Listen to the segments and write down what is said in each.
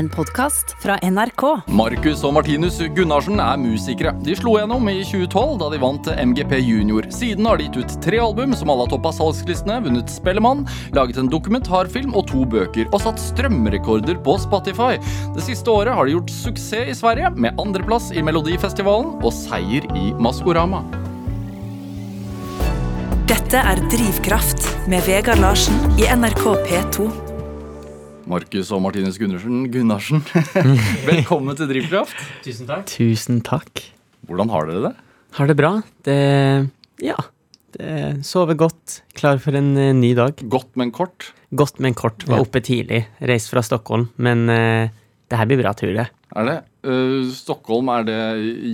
En podkast fra NRK. Markus og Martinus Gunnarsen er musikere. De slo gjennom i 2012 da de vant MGP Junior. Siden har de gitt ut tre album som alle har toppa salgslistene, vunnet Spellemann, laget en dokumentarfilm og to bøker, og satt strømrekorder på Spotify. Det siste året har de gjort suksess i Sverige, med andreplass i Melodifestivalen og seier i Maskorama. Dette er Drivkraft med Vegard Larsen i NRK P2. Markus og Martinus Gunnarsen, Gunnarsen. velkommen til Drivkraft. Tusen takk. Tusen takk. Hvordan har dere det? Har det bra. Det Ja. Det sover godt. Klar for en eh, ny dag. Godt, men kort. Godt, men kort. Var Ja. oppe tidlig. Reist fra Stockholm. Men uh, det her blir bra, tror jeg. Er det? Eh, Stockholm, er det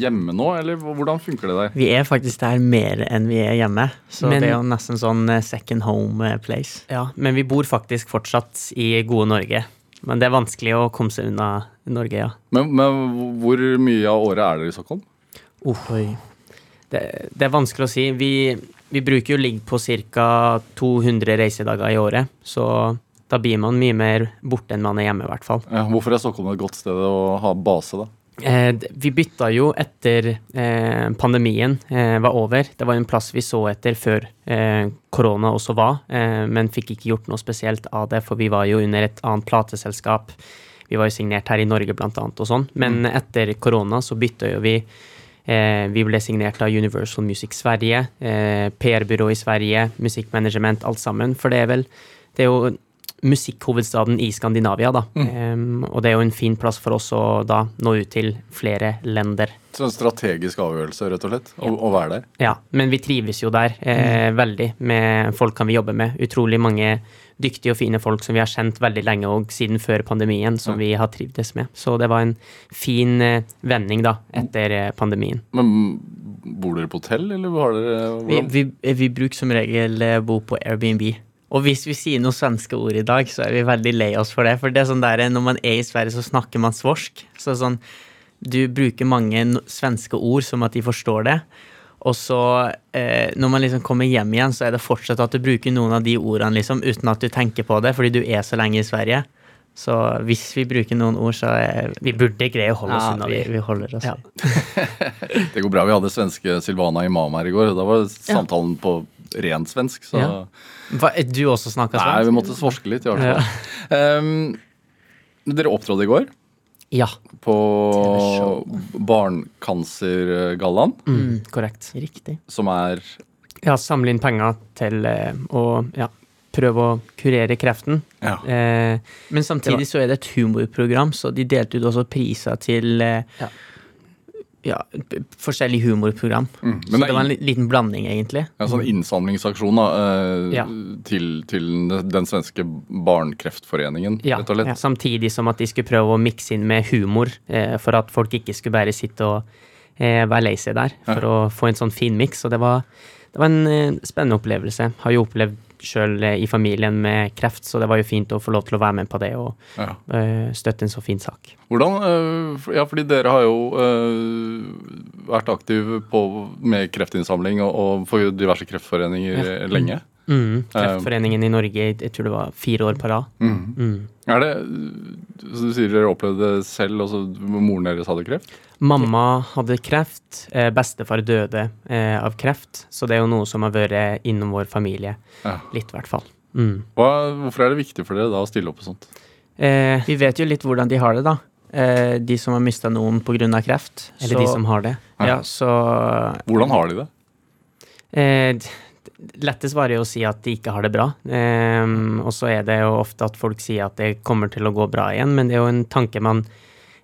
hjemme nå, eller hvordan funker det der? Vi er faktisk der mer enn vi er hjemme, så Men- det er jo nesten sånn eh, second home eh, place. Ja, men vi bor faktisk fortsatt i gode Norge. Men det er vanskelig å komme seg unna Norge, ja. Men, men hvor mye av året er dere i Stockholm? Oi. Det, det er vanskelig å si. Vi, vi bruker jo ligge på ca. 200 reisedager i året, så da blir man mye mer borte enn man er hjemme, i hvert fall. Ja, hvorfor er Stockholm et godt sted å ha base, da? Eh, vi bytta jo etter eh, pandemien eh, var over. Det var en plass vi så etter før eh, korona også var, eh, men fikk ikke gjort noe spesielt av det, for vi var jo under et annet plateselskap. Vi var jo signert her i Norge, blant annet, og sånn. Men etter korona så bytta jo vi. Eh, vi ble signert av Universal Music Sverige, eh, PR-byrå i Sverige, musikkmanagement, alt sammen. For det er vel Det er jo musikkhovedstaden i Skandinavia, da. Em, og det er jo en fin plass for oss å da nå ut til flere lender. Så en strategisk avgjørelse, rett og slett, å, å være der. Ja, men vi trives jo der eh, veldig med folk kan vi jobbe med. Utrolig mange dyktige og fine folk som vi har kjent veldig lenge og siden før pandemien, som vi har trivdes med. Så det var en fin eh, vending da, etter eh, pandemien. Men bor dere på hotell, eller har dere Vi, hvordan? vi, vi bruker som regel eh, bo på Airbnb. Og hvis vi sier noen svenske ord i dag, så er vi veldig lei oss for det. For det er sånn der, når man er i Sverige, så snakker man svorsk. Så sånn, du bruker mange svenske ord som at de forstår det. Og så, eh, når man liksom kommer hjem igjen, så er det fortsatt at du bruker noen av de ordene liksom, uten at du tenker på det, fordi du er så lenge i Sverige. Så hvis vi bruker noen ord, så er Vi burde greie å holde oss ja, unna vi, vi holder oss. Ja. Det går bra. Vi hadde svenske Silvana Imam her i går. Da var samtalen på rent svensk, så Ja. Hva, du også snakka Nei, vi måtte svorske litt, i hvert fall. Um, dere opptrådte i går Ja, på TV-show. Mm, korrekt. Riktig. som er Ja, samle inn penger til eh, å ja, prøve å kurere kreften. Ja. Eh, Men samtidig så er det et humorprogram, så de delte ut også priser til eh, Ja. Ja, forskjellig forskjellige humorprogram. Mm, Så det var en liten blanding, egentlig. en sånn innsamlingsaksjon da, eh, Ja. til, til den svenske barnkreftforeningen, Ja, rett og slett. samtidig som at de skulle prøve å mikse inn med humor, eh, for at folk ikke skulle bare sitte og eh, være lei seg der, for å få en sånn fin miks. Og det var, det var en eh, spennende opplevelse. Har jo opplevd sjøl eh, i familien med kreft, så det var jo fint å få lov til å være med på det og Ja. eh, støtte en så fin sak. Hvordan, øh, ja, fordi dere har jo vært aktive på, med kreftinnsamling og, og for diverse kreftforeninger ja. lenge. Mm, Kreftforeningen i Norge, jeg tror det var fire år på rad. Mm. Er det, så Du sier dere opplevde det selv, altså moren deres hadde kreft? Mamma hadde kreft, eh, bestefar døde eh, av kreft, så det er jo noe som har vært innom vår familie. Ja. Litt, i hvert fall. Mm. Hvorfor er det viktig for dere da å stille opp på sånt? Eh, Vi vet jo litt hvordan de har det, da. Eh, De som har mista noen pga. kreft. eller de som har det. Ja, så Hvordan har de det? Eh, lettest var det å si at de ikke har det bra. Um, og så er det jo ofte at folk sier at det kommer til å gå bra igjen, men det er jo en tanke man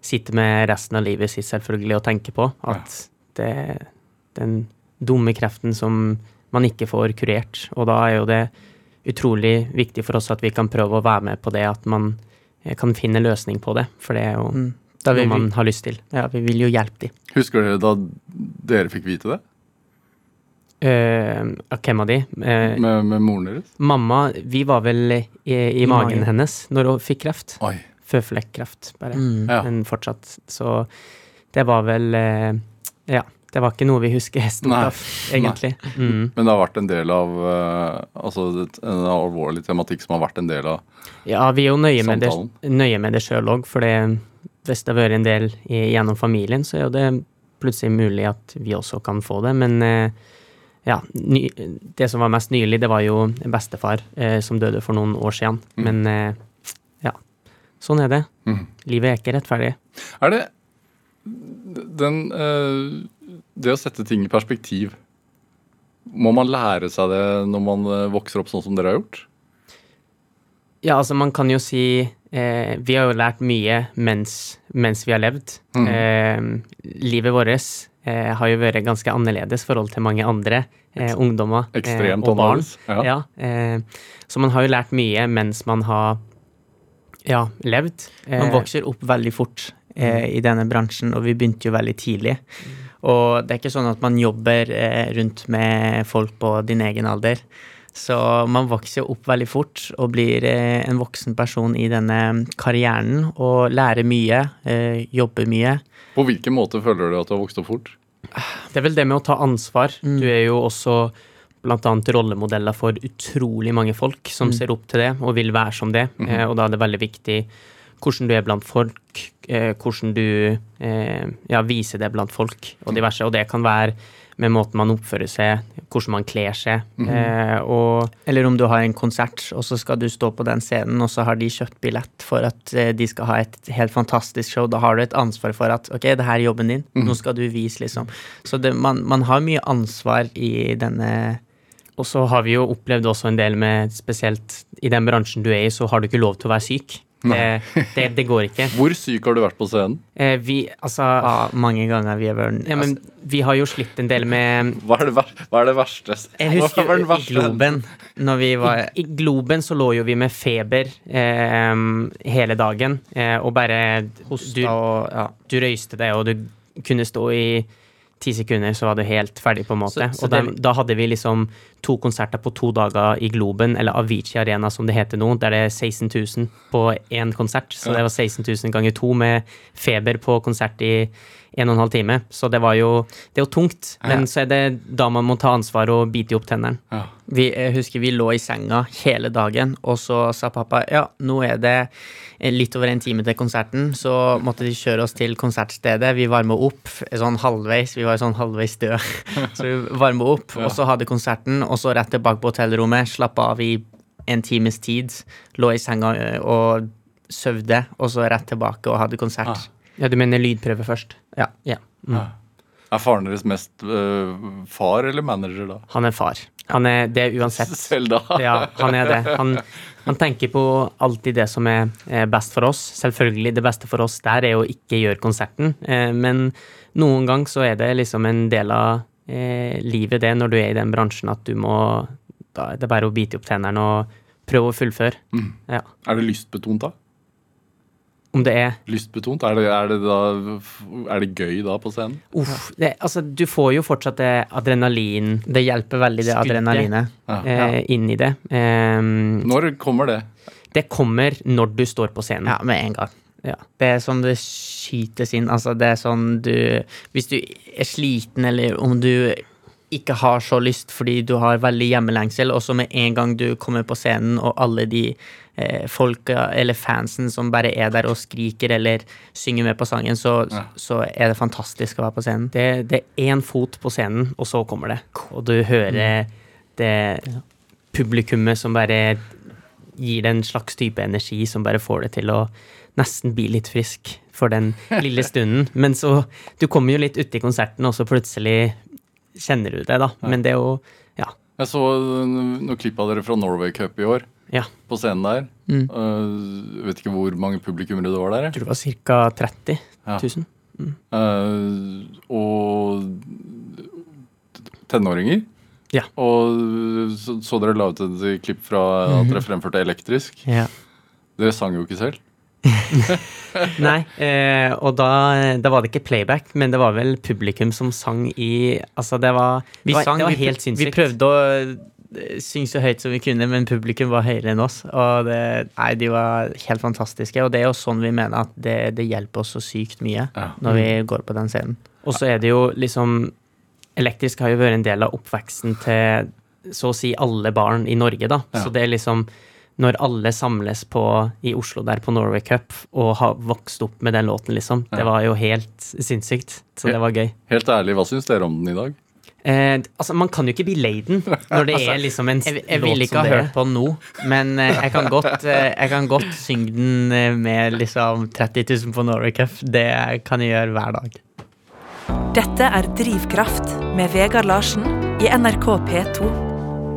sitter med resten av livet sitt selvfølgelig og tenker på. At det er den dumme kreften som man ikke får kurert. Og da er jo det utrolig viktig for oss at vi kan prøve å være med på det, at man eh, kan finne løsning på det. For det er jo mm, noe man har lyst til. ja, vi vil jo hjelpe de. Husker dere da dere fikk vite det? Eh, hvem av de? Uh, Med, med moren deres? Mamma, vi var vel i, i, I magen magen. hennes når hun fikk kreft. Oi. Føflekkreft, bare. Mm. Ja. Men fortsatt. Så det var vel uh, Ja. Det var ikke noe vi husker stort Nei. av, egentlig. Mm. Men det har vært en del av eh, Altså det- en alvorlig tematikk som har vært en del av Ja, vi er jo nøye med det, Samtalen. med det sjøl òg, for det, hvis det har vært en del i, gjennom familien, så er jo det plutselig mulig at vi også kan få det. Men eh, ja, ny, det som var mest nylig, det var jo bestefar eh, som døde for noen år siden. Mm. Men eh, ja, sånn er det. Mm. Livet er ikke rettferdig. Er det den eh, Det å sette ting i perspektiv Må man lære seg det når man eh, vokser opp sånn som dere har gjort? Ja, altså man kan jo si eh, Vi har jo lært mye mens, mens vi har levd. Mm. Eh, livet vårt eh, har jo vært ganske annerledes i forhold til mange andre eh, ungdommer eh, og barn. Ja. Ja, eh, så man har jo lært mye mens man har ja, levd. Man Eh, vokser opp veldig fort eh, i denne bransjen, og vi begynte jo veldig tidlig. Og det er ikke sånn at man jobber eh, rundt med folk på din egen alder. Så man vokser jo opp veldig fort og blir eh, en voksen person i denne karrieren og lærer mye, eh, jobber mye. På hvilken måte føler du at du har vokst opp fort? Det er vel det med å ta ansvar. Mm. Du er jo også blant annet rollemodeller for utrolig mange folk som Mm. ser opp til det og vil være som det. Mm og da er det veldig viktig hvordan du er blant folk, hvordan du ja, viser det blant folk og diverse. Og det kan være med måten man oppfører seg, hvordan man kler seg. Mhm. eh, og Eller om du har en konsert, og så skal du stå på den scenen, og så har de kjøpt billett for at eh, de skal ha et helt fantastisk show. Da har du et ansvar for at ok, det her er jobben din, nå skal du vise, liksom. Så det, man, man har mye ansvar i denne Og så har vi jo opplevd også en del med spesielt i den bransjen du er i, så har du ikke lov til å være syk. Det, det, det går ikke. Hvor syk har du vært på scenen? Eh, vi, altså ja, mange ganger vi har vært ja, men Vi har jo slitt en del med Hva er det, ver hva er det verste? Jeg husker i verste Globen, når vi var I Globen så lå jo vi med feber eh, hele dagen, eh, og bare du, hosta og ja. du røyste deg, og du kunne stå i ti sekunder, så var du helt ferdig, på en måte. Så- så og da, det- da hadde vi liksom to konserter på to dager i Globen, eller Avicii Arena som det heter nå, der det er 16 000 på én konsert. Så det var 16 000 ganger to med feber på konsert i en og en halv time. Så det var jo Det er jo tungt, men så er det da man må ta ansvar og bite opp tennene. Ja. Vi, jeg husker vi lå i senga hele dagen, og så sa pappa ja, nå er det litt over en time til konserten, så måtte de kjøre oss til konsertstedet. Vi varma opp sånn halvveis, vi var sånn halvveis døde. Så vi varma opp, Ja. og så hadde konserten, og så rett tilbake på hotellrommet, slappa av i en times tid, lå i senga og søvde, og så rett tilbake og hadde konsert. Ah. Ja, du mener lydprøve først? Ja. ja. Mm. Ja. Er faren deres mest øh, far eller manager da? Han er far. Han er det uansett. Selv da? Ja, han er det. Han, han tenker på alltid det som er best for oss. Selvfølgelig, det beste for oss der er å ikke gjøre konserten, eh, men noen gang så er det liksom en del av eh, livet det når du er i den bransjen at du må Da er det bare å bite opp tennene og prøve å fullføre. Mm. Ja. Er det lystbetont da? Om det er Lystbetont? Er det, er det, da, er det gøy da på scenen? Uff, det, altså, du får jo fortsatt det adrenalin Det hjelper veldig, det Skuddet. adrenalinet. Ja. eh, inn i det. Um, Når kommer det? det kommer når du står på scenen. Ja, med en gang. Ja. Det er sånn det skytes inn. Altså, det er sånn du Hvis du er sliten, eller om du ikke har så lyst fordi du har veldig hjemmelengsel, og så med en gang du kommer på scenen, og alle de eh, folka eller fansen som bare er der og skriker eller synger med på sangen, så, Ja. så er det fantastisk å være på scenen. Det, det er én fot på scenen, og så kommer det. Og du hører det publikummet som bare gir det en slags type energi som bare får det til å nesten bli litt frisk for den lille stunden. Men så Du kommer jo litt uti konserten, og så plutselig kjenner du det, da. Men det er jo Ja. Jeg så noen klipp av dere fra Norway Cup i år. ja. På scenen der. Mm. Uh, vet ikke hvor mange publikummere det var der. jeg. Tror det var ca. 30 Ja. 000. Uh, og tenåringer. Ja. Og så, så dere la ut et klipp fra at dere fremførte elektrisk. Ja. Dere sang jo ikke selv. Nei, eh, og da, da var det ikke playback, men det var vel publikum som sang i Altså, det var, Vi det var, sang, det var vi, helt vi sinnssykt. prøvde å eh, synge så høyt som vi kunne, men publikum var høyere enn oss. Og det, nei, de var helt fantastiske. Og det er jo sånn vi mener at det, det hjelper oss så sykt mye Ja. når vi går på den scenen. Og så er det jo liksom elektrisk har jo vært en del av oppveksten til så å si alle barn i Norge, da. Ja. Så det er liksom når alle samles på, i Oslo der på Norway Cup og har vokst opp med den låten, liksom. Ja. Det var jo helt sinnssykt. Så det var gøy. Helt ærlig, hva syns dere om den i dag? Eh, altså, man kan jo ikke bli den når det er liksom en Jeg, jeg låt ville ikke ha er. hørt på den nå, men eh, jeg kan godt, eh, jeg kan godt synge den eh, med liksom 30 000 på Norway Cup. Det kan jeg gjøre hver dag. Dette er Drivkraft med Vegard Larsen i NRK P2.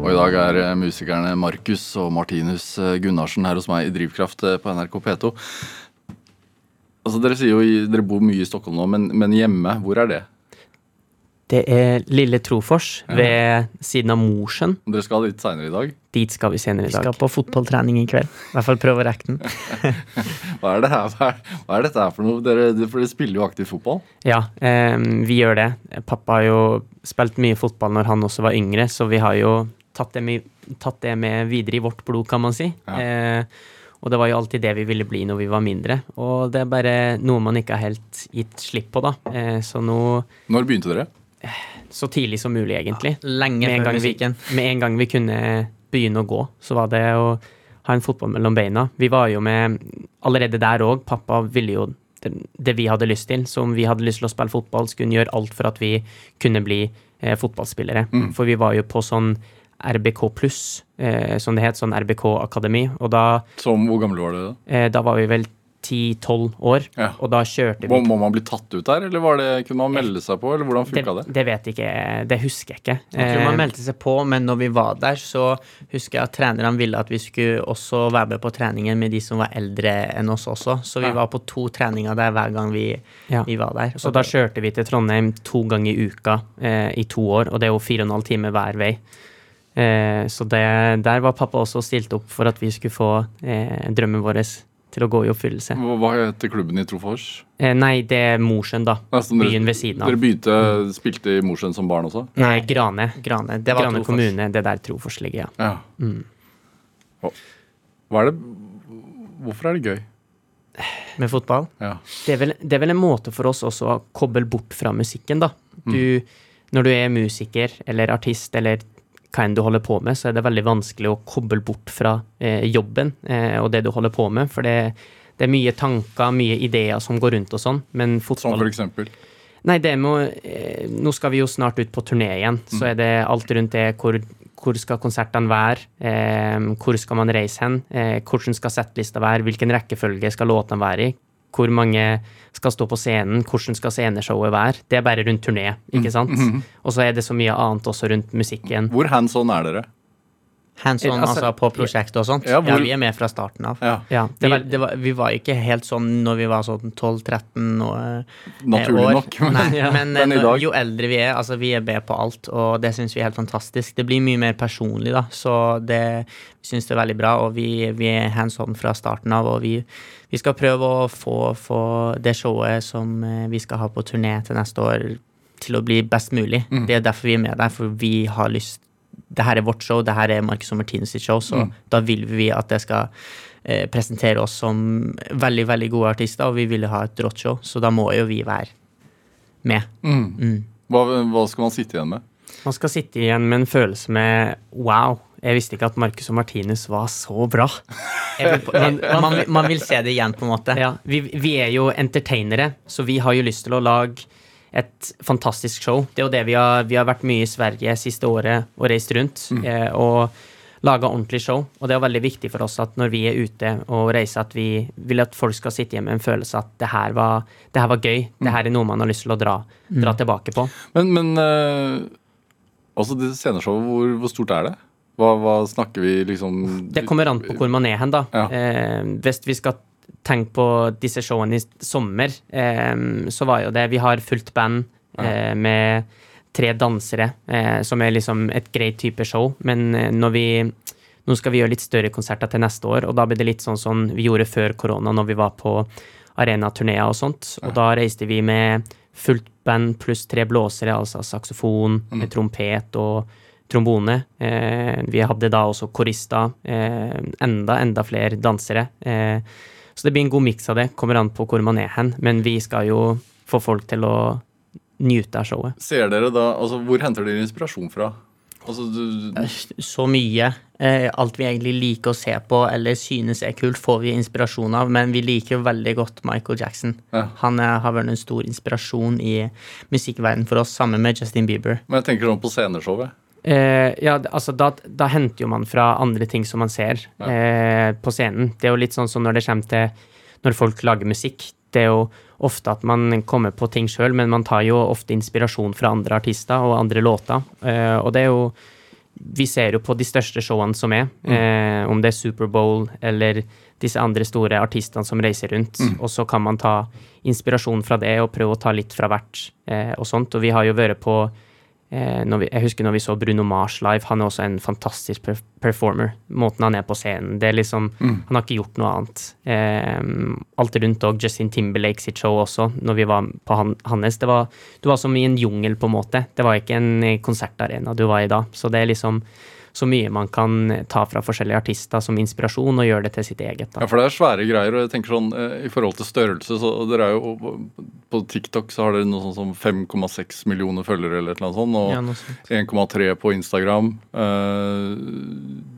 Og i dag er eh, musikerne Markus og Martinus eh, Gunnarsen her hos meg i Drivkraft eh, på NRK P2. Altså, Dere sier jo dere bor mye i Stockholm nå, men, men hjemme, hvor er det? Det er Lille Trofors ved siden av Mosjøen. Dere skal dit seinere i dag. Dit skal vi senere i dag. Vi skal på fotballtrening i kveld. I hvert fall prøve å rekke den. Hva er, det her, hva er, hva er dette her for noe? Dere, for dere spiller jo aktiv fotball. Ja, eh, vi gjør det. Pappa har jo spilt mye fotball når han også var yngre, så vi har jo tatt det med, tatt det med videre i vårt blod, kan man si. Ja. Eh, og det var jo alltid det vi ville bli når vi var mindre. Og det er bare noe man ikke har helt gitt slipp på, da. Eh, så nå Når begynte dere? Så tidlig som mulig, egentlig. Lenge Med før musikken. vi, med en gang vi kunne begynne å gå, så var det å ha en fotball mellom beina. Vi var jo med allerede der òg. Pappa ville jo det, det vi hadde lyst til. Så om vi hadde lyst til å spille fotball, skulle han gjøre alt for at vi kunne bli eh, fotballspillere. For vi var jo på sånn RBK pluss, eh, som det het, sånn RBK-akademi. Og da, Som, hvor gamle var dere da? eh, da var vi vel 10-12 år, Ja. og da kjørte vi Må, må man bli tatt ut der, eller var det, kunne man melde seg på? eller hvordan det, funka det? det vet jeg ikke, det husker jeg ikke. Jeg tror man Eh, meldte seg på, men når vi var der, så husker jeg at trenerne ville at vi skulle også være med på treningen med de som var eldre enn oss også. Så vi Ja. var på to treninger der hver gang vi, Ja. vi var der. Så da kjørte vi til Trondheim to ganger i uka eh, i to år, og det er jo fire og en halv time hver vei. Eh, så det, der var pappa også stilt opp for at vi skulle få eh, drømmen vår til å gå i oppfyllelse. Hva, hva heter klubben i Trofors? Eh, nei, det er Mosjøen, da. Altså, dere- Byen ved siden av. Dere begynte, spilte i Mosjøen som barn også? Nei, Grane. Grane. Det var Grane Trofors. kommune, det der Trofors ligger, ja. Ja. Mm. Er det Hvorfor er det gøy? Med fotball. Ja. Det er, vel, det er vel en måte for oss også å koble bort fra musikken, da. Du, Når du er musiker eller artist eller hva enn du holder på med, så er det veldig vanskelig å koble bort fra eh, jobben eh, og det du holder på med. For det, det er mye tanker, mye ideer som går rundt og sånn. Men Som for eksempel? Nei, det må eh, Nå skal vi jo snart ut på turné igjen, så er det alt rundt det hvor, hvor skal konsertene være, eh, hvor skal man reise hen, eh, hvordan skal settlista være, hvilken rekkefølge skal låtene være i, hvor mange skal stå på scenen, hvordan skal sceneshowet være. Det er bare rundt turné, ikke sant? Og så er det så mye annet også rundt musikken. Hvor hands on er dere? Hands on, Altså, altså, på prosjektet og sånt. Ja, Ja, vi er med fra starten av. Ja, Ja, Det det var, det var, vi var ikke helt sånn når vi var sånn 12-13 og eh, Naturlig nok. Men, Nei, men, Men eh, jo eldre vi er, altså vi er med på alt, og det syns vi er helt fantastisk. Det blir mye mer personlig, da, så det vi syns det er veldig bra. Og vi, vi er hands on fra starten av, og vi, vi skal prøve å få, få det showet som eh, vi skal ha på turné til neste år, til å bli best mulig. Mm. Det er derfor vi er med der, for vi har lyst det her er vårt show, det her er Marcus og Martinus sitt show, så Mm. da vil vi at det skal eh, presentere oss som veldig, veldig gode artister, og vi vil ha et rått show, så da må jo vi være med. mm. Mm. hva, hva skal man sitte igjen med? man skal sitte igjen med en følelse med wow, jeg visste ikke at Marcus og Martinus var så bra. Vil, man, man, vil- man vil se det igjen, på en måte. Ja, vi, vi er jo entertainere, så vi har jo lyst til å lage et fantastisk show. Det er jo det vi har, vi har vært mye i Sverige siste året og reist rundt eh, og laga ordentlig show. Og det er veldig viktig for oss at når vi er ute og reiser, at vi vil at folk skal sitte hjemme med en følelse at det her var, det her var gøy. Det her er noe man har lyst til å dra, dra tilbake på. Men, men eh, altså det sceneshowet, hvor, hvor stort er det? Hva, hva snakker vi liksom Det kommer an på hvor man er hen, da. Ja. Eh, hvis vi skal tenke på disse showene i sommer, så var jo det Vi har fullt band eh, med tre dansere, eh, som er liksom et greit type show. Men eh, når vi Nå skal vi gjøre litt større konserter til neste år, og da blir det litt sånn som vi gjorde før korona, når vi var på arenaturneer og sånt. Og da reiste vi med fullt band pluss tre blåsere, altså saksofon, med trompet og trombone. Eh, vi hadde da også korister, eh, enda, enda flere dansere. Eh, så det blir en god miks av det. Kommer an på hvor man er hen. Men vi skal jo få folk til å nyte av showet. Ser dere da, altså Hvor henter dere inspirasjon fra? Altså, du, Så mye. Eh, alt vi egentlig liker å se på eller synes er kult, får vi inspirasjon av, men vi liker veldig godt Michael Jackson. Ja. Han er, har vært en stor inspirasjon i musikkverdenen for oss, sammen med Justin Bieber. men jeg tenker sånn på sceneshowet. Eh, ja, altså da, da henter jo man fra andre ting som man ser Ja. eh, på scenen. Det er jo litt sånn som når det kommer til når folk lager musikk. Det er jo ofte at man kommer på ting sjøl, men man tar jo ofte inspirasjon fra andre artister og andre låter. Eh, og det er jo Vi ser jo på de største showene som er, eh, om det er Superbowl eller disse andre store artistene som reiser rundt, og så kan man ta inspirasjon fra det og prøve å ta litt fra hvert eh, og sånt. Og vi har jo vært på vi, jeg husker når vi så Bruno Mars live. Han er også en fantastisk performer. Måten han er på scenen. det er liksom, Han har ikke gjort noe annet. Eh, alt rundt og Justin Timberlake sitt show også, når vi var på han, hans. Det var, du var som i en jungel, på en måte. Det var ikke en eh, konsertarena du var i da. Så det er liksom så mye man kan ta fra forskjellige artister som inspirasjon, og gjøre det til sitt eget. Ja, for det er svære greier. og jeg tenker sånn, eh, I forhold til størrelse så dere er jo På TikTok så har dere noe sånn som 5,6 millioner følgere eller noe sånt. Og Ja, 1,3 på Instagram. Eh,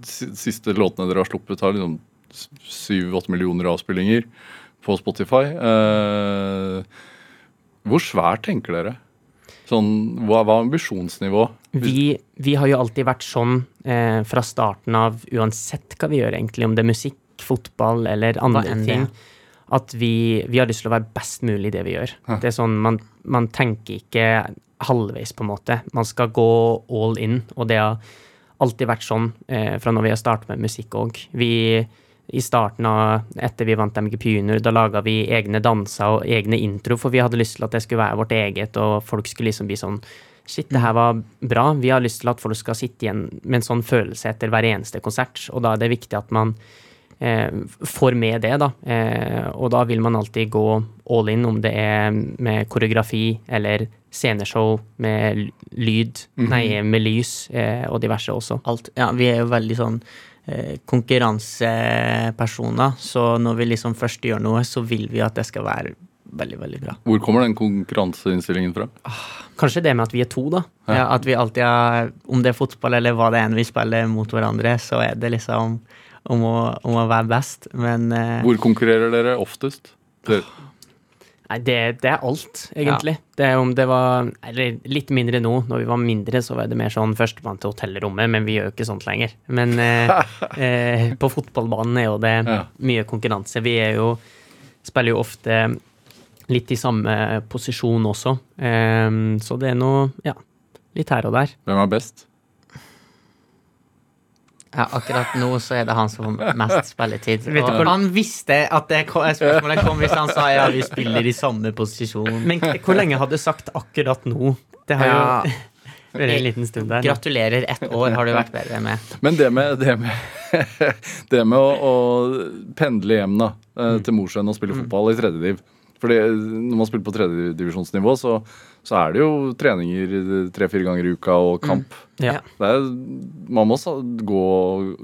siste låtene dere har sluppet, har liksom 7-8 millioner avspillinger på Spotify. Eh, hvor svært tenker dere? Sånn, hva, var er ambisjonsnivå? Vi, vi har jo alltid vært sånn eh, fra starten av, uansett hva vi gjør, egentlig, om det er musikk, fotball eller andre ting, at vi, vi har lyst til å være best mulig i det vi gjør. Det er sånn, man, man tenker ikke halvveis, på en måte. Man skal gå all in, og det har alltid vært sånn eh, fra når vi har startet med musikk òg. Vi i starten av, etter vi vant MGP Junior, da laga vi egne danser og egne intro, for vi hadde lyst til at det skulle være vårt eget, og folk skulle liksom bli sånn Shit, det her var bra. Vi har lyst til at folk skal sitte igjen med en sånn følelse etter hver eneste konsert, og da er det viktig at man eh, får med det, da. Eh, og da vil man alltid gå all in, om det er med koreografi eller sceneshow med lyd, mm -hmm. nei, med lys eh, og diverse også. alt. Ja, vi er jo veldig sånn konkurransepersoner, så når vi liksom først gjør noe, så vil vi at det skal være veldig, veldig bra. Hvor kommer den konkurranseinnstillingen fra? Kanskje det med at vi er to, da. Ja. at vi alltid har, om det er fotball eller hva det er vi spiller mot hverandre, så er det liksom om å, om å være best. Men eh, Hvor konkurrerer dere oftest? Dere, Nei, det, det er alt, egentlig. Det er om det var Eller litt mindre nå. Når vi var mindre, så var det mer sånn førstemann til hotellrommet, men vi gjør jo ikke sånt lenger. Men eh, eh, på fotballbanen er jo det Ja. mye konkurranse. Vi er jo Spiller jo ofte litt i samme posisjon også. Eh, så det er noe Ja, litt her og der. hvem er best? Ja, akkurat nå så er det han som får mest spilletid. Og han visste at det spørsmålet kom hvis han sa ja, vi spiller i samme posisjon. Men hvor lenge hadde du sagt akkurat nå? Det har Ja, jo vært en liten stund der. gratulerer, ett år har du vært bedre med. Men det med, det med, det med å, å pendle hjem da, eh, til Mosjøen og spille fotball i tredje tredjediv Fordi når man spiller på tredjedivisjonsnivå, så, så er det jo treninger tre-fire ganger i uka og kamp. Ja. Det er, man må gå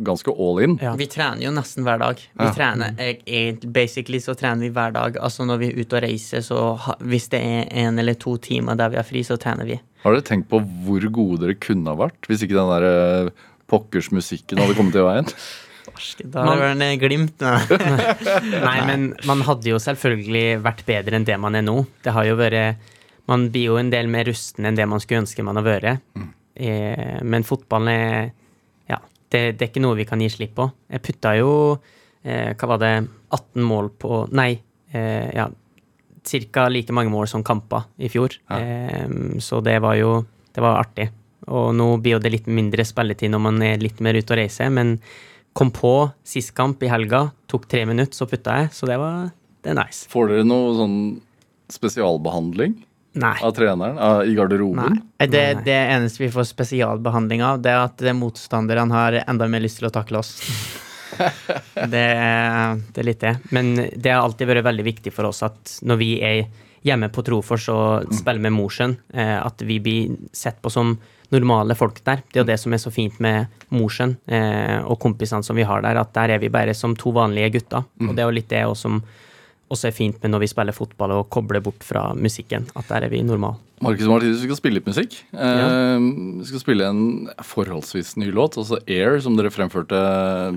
ganske all in. Ja. Vi trener jo nesten hver dag. Vi Ja. trener, eh, Basically så trener vi hver dag. Altså Når vi er ute og reiser, så hvis det er en eller to timer der vi er fri, så trener vi. Har dere tenkt på hvor gode dere kunne ha vært hvis ikke den der eh, pokkers-musikken hadde kommet i veien? Da har det en glimt. nå. Nei, men man hadde jo selvfølgelig vært bedre enn det man er nå. Det har jo vært Man blir jo en del mer rusten enn det man skulle ønske man har vært. Eh, men fotballen er Ja, det, det er ikke noe vi kan gi slipp på. Jeg putta jo eh, Hva var det 18 mål på Nei, eh, ja. Cirka like mange mål som kamper i fjor. Ja. Eh, så det var jo Det var artig. Og nå blir jo det litt mindre spilletid når man er litt mer ute og reiser, men kom på sist kamp i helga, tok tre minutter, så putta jeg, så det var det er nice. Får dere noe sånn spesialbehandling Nei. av treneren av- i garderoben? Nei. Det, det eneste vi får spesialbehandling av, det er at det motstanderne har enda mer lyst til å takle oss. det, er- Det er litt det. Men det har alltid vært veldig viktig for oss at når vi er hjemme på Trofors og spiller med Mosjøen, eh, at vi blir sett på som normale folk der. Det er jo det som er så fint med Mosjøen eh, og kompisene som vi har der, at der er vi bare som to vanlige gutter. Og det er jo litt det også som også er fint med når vi spiller fotball og kobler bort fra musikken. At der er vi normale. Markus Martinus, vi skal spille litt musikk. Eh, vi skal spille en forholdsvis ny låt, altså Air, som dere fremførte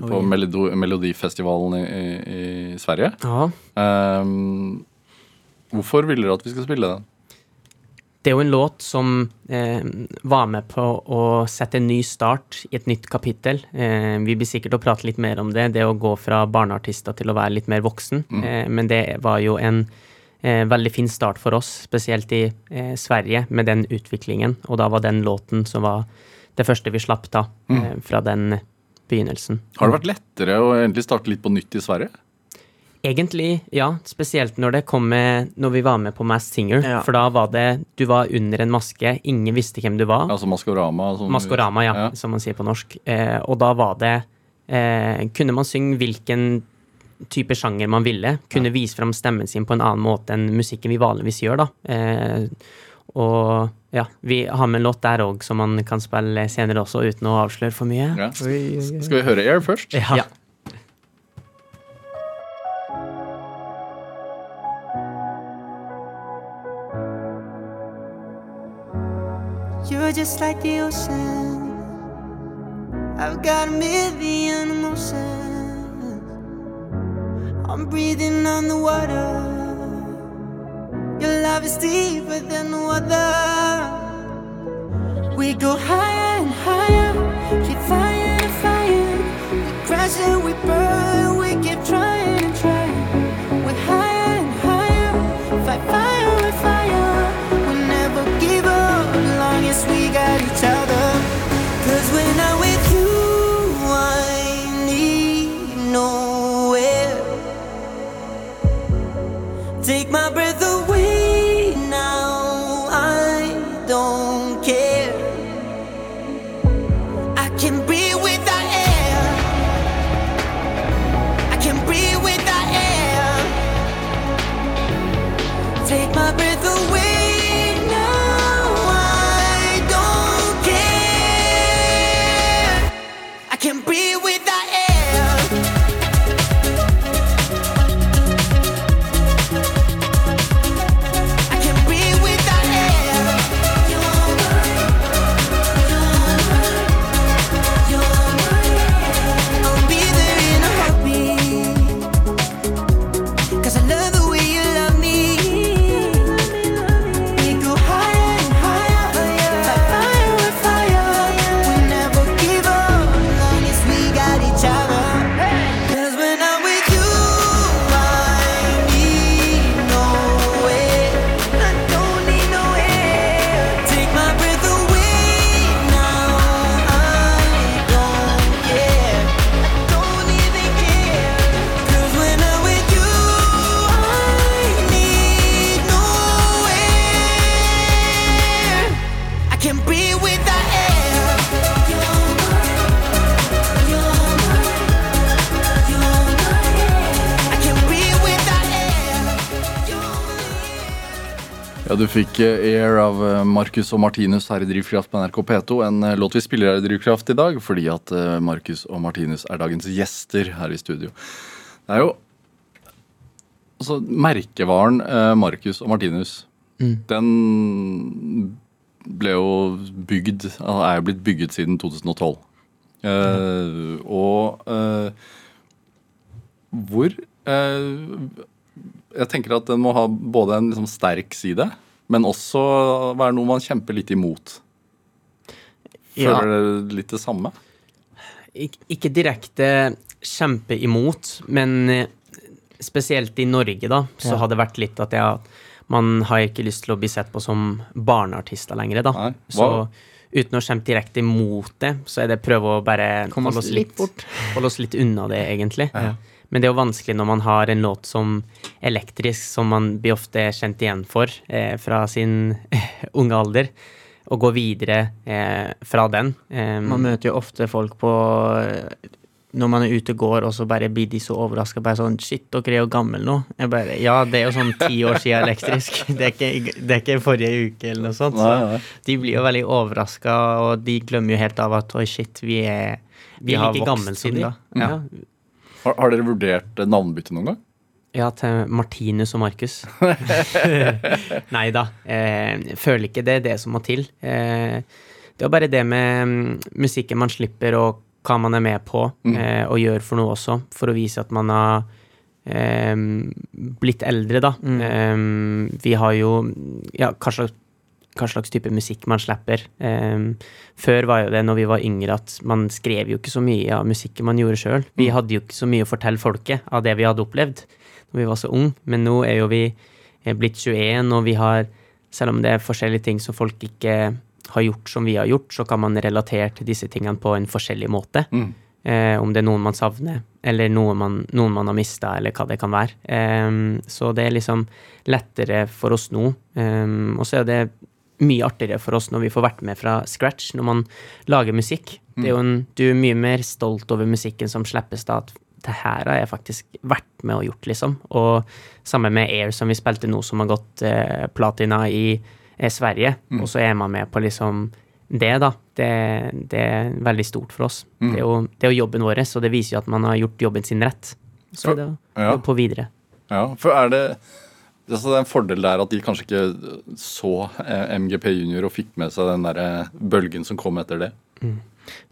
på Oi. Melodi Melodifestivalen i, i, i Sverige. Ja, Eh, hvorfor vil dere at vi skal spille den? Det er jo en låt som eh, var med på å sette en ny start i et nytt kapittel. Eh, vi blir sikkert å prate litt mer om det, det å gå fra barneartister til å være litt mer voksen. Eh, men det var jo en eh, veldig fin start for oss, spesielt i eh, Sverige, med den utviklingen. Og da var den låten som var det første vi slapp da, eh, fra den begynnelsen. Har det vært lettere å endelig starte litt på nytt i Sverige? Egentlig, ja. Spesielt når det kom med Når vi var med på Mass Singer. Ja. For da var det Du var under en maske, ingen visste hvem du var. Altså Maskorama? Som, Maskorama, ja, Ja. som man sier på norsk. Eh, og da var det eh, Kunne man synge hvilken type sjanger man ville. Kunne vise fram stemmen sin på en annen måte enn musikken vi vanligvis gjør, da. Eh, og ja, vi har med en låt der òg som man kan spille senere også, uten å avsløre for mye. Ja. Skal vi høre Air først? Ja. You're just like the ocean. I've got a million emotions. I'm breathing on the water. Your love is deeper than other. We go higher and higher, keep fire and fire. We crash and we burn, we keep trying. Fikk eh, Air av Marcus og Martinus her i Drivkraft på NRK P2. En eh, låt vi spiller her i Drivkraft i dag fordi at Marcus og Martinus er dagens gjester her i studio. Det er jo Altså, merkevaren Marcus og Martinus, den ble jo bygd altså, Er jo blitt bygget siden 2012. Eh, og uh, hvor uh, Jeg tenker at den må ha både en liksom sterk side, men også være noe man kjemper litt imot. Ja. Føler dere litt det samme? Ik ikke direkte kjempe imot, men eh, spesielt i Norge, da, så Ja. har det vært litt at jeg, man har ikke lyst til å bli sett på som barneartister lenger, da. Nei. Så uten å kjempe direkte imot det, så er det prøve å bare holde oss litt litt, bort. holde oss litt unna det, egentlig. Men det er jo vanskelig når man har en låt som elektrisk, som man blir ofte kjent igjen for eh, fra sin unge alder, å gå videre eh, fra den. Eh, Man møter jo ofte folk på Når man er ute og går, og så bare blir de så overraska. Bare sånn Shit, dere er jo gamle nå. Jeg bare Ja, det er jo sånn ti år siden elektrisk. Det er ikke, det er ikke forrige uke eller noe sånt. Så de blir jo veldig overraska, og de glemmer jo helt av at oi, shit, vi er vi er like gamle som da. Ja. Har, har dere vurdert eh, navnbytte noen gang? Ja, til Martinus og Markus. Nei da. Eh, føler ikke det er det som må til. Eh, det er bare det med mm, musikken man slipper, og hva man er med på eh, og gjør for noe også, for å vise at man har eh, blitt eldre, da. Eh, vi har jo Ja, hva slags, hva slags type musikk man slipper. Eh, før var jo det, når vi var yngre, at man skrev jo ikke så mye av musikken man gjorde sjøl. Vi hadde jo ikke så mye å fortelle folket av det vi hadde opplevd når vi var så unge, men nå er jo vi blitt 21, og vi har, selv om det er forskjellige ting som folk ikke har gjort som vi har gjort, så kan man relatere til disse tingene på en forskjellig måte. Eh, om det er noen man savner, eller noe man, noen man har mista, eller hva det kan være. Eh, så det er liksom lettere for oss nå. Eh, og så er det mye artigere for oss når vi får vært med fra scratch, når man lager musikk. Det er jo en, du er mye mer stolt over musikken som slippes da, at det her har jeg faktisk vært med og gjort, liksom. Og sammen med Air, som vi spilte nå, som har gått eh, platina i eh, Sverige, og så er man med på liksom det, da. Det, det er veldig stort for oss. Det, er jo, det er jo jobben vår, og det viser jo at man har gjort jobben sin rett. Så For- det ja. er jo på videre. Ja, for er det det er en fordel der at de kanskje ikke så eh, MGP Junior og fikk med seg den der eh, bølgen som kom etter det?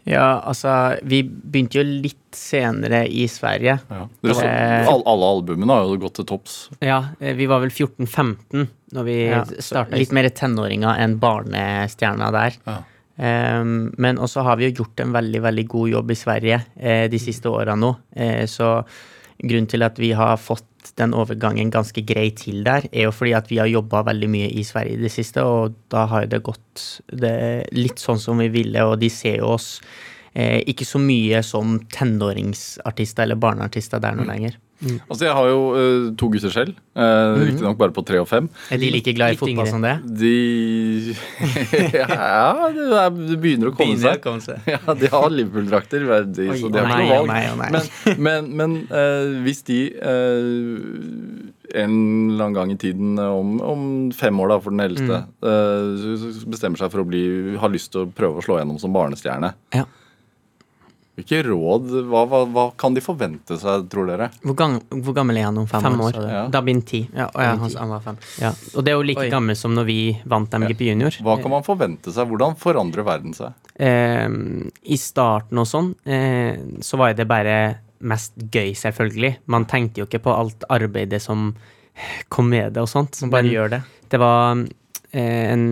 Ja, altså, vi begynte jo litt senere i Sverige. Ja. Så, Eh, alle, alle albumene har jo gått til topps. Ja, vi var vel 14-15 når vi Ja, starta. litt mer tenåringer enn barnestjerna der. Ja. Um, men også har vi jo gjort en veldig veldig god jobb i Sverige eh, de siste åra nå. Eh, så grunnen til at vi har fått den overgangen ganske grei til der, er jo fordi at vi har jobba veldig mye i Sverige i det siste, og da har det gått det, litt sånn som vi ville, og de ser jo oss eh, ikke så mye som tenåringsartister eller barneartister der nå lenger. Altså, jeg har jo uh, to gutter selv. Uh, Riktignok bare på tre og fem. Er de like glad i fotball som det? De Ja, det, er, det begynner å komme Begynner å seg. komme seg. Ja, de har Liverpool-drakter, så de har ikke noe å valg. nei, å nei. Men, men, men uh, hvis de uh, en eller annen gang i tiden, om, om fem år da, for den eldste, Mm. eh, så bestemmer seg for å bli, har lyst til å prøve å slå gjennom som barnestjerne, Ja. Hvilke råd, hva, hva, hva kan de forvente seg, tror dere? Hvor, gang, hvor gammel er han om fem, Fem år? år. Ja. Da blir han ti. Ja, han, han var fem. Ja. Og det er jo like Oi. gammel som når vi vant MGP Junior. Hva kan man forvente seg? Hvordan forandrer verden seg? Eh, I starten og sånn, eh, så var det bare mest gøy, selvfølgelig. Man tenkte jo ikke på alt arbeidet som kom med det og sånt. Man bare Men gjør det. det var eh, en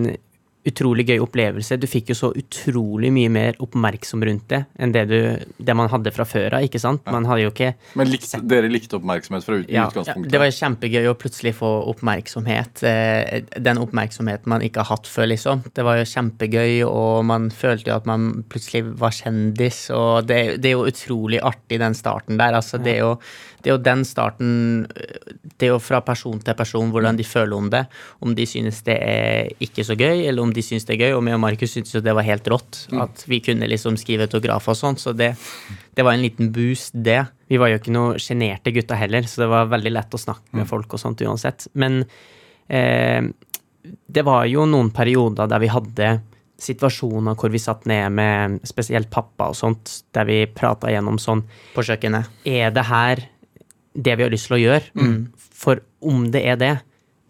utrolig gøy opplevelse. Du fikk jo så utrolig mye mer oppmerksom rundt det enn det, du, det man hadde fra før av, ikke sant? Man hadde jo ikke Men likte, dere likte oppmerksomhet fra ut, ja, Ja, Ja, det var kjempegøy å plutselig få oppmerksomhet. eh, Den oppmerksomheten man ikke har hatt før, liksom. Det var jo kjempegøy, og man følte jo at man plutselig var kjendis. Og det, det er jo utrolig artig, den starten der. Altså, det, er jo, det er jo den starten Det er jo fra person til person hvordan de føler om det. Om de synes det er ikke så gøy, eller om de synes det er gøy. Og meg og Markus syntes jo det var helt rått. At vi kunne liksom skrive autografer og sånn. Så det, det var en liten boost, det. Vi var jo ikke noe sjenerte gutter heller, så det var veldig lett å snakke med folk og sånt uansett. Men eh, det var jo noen perioder der vi hadde situasjoner hvor vi satt ned med spesielt pappa og sånt, der vi prata gjennom sånn På kjøkkenet. Er det her det vi har lyst til å gjøre? For om det er det,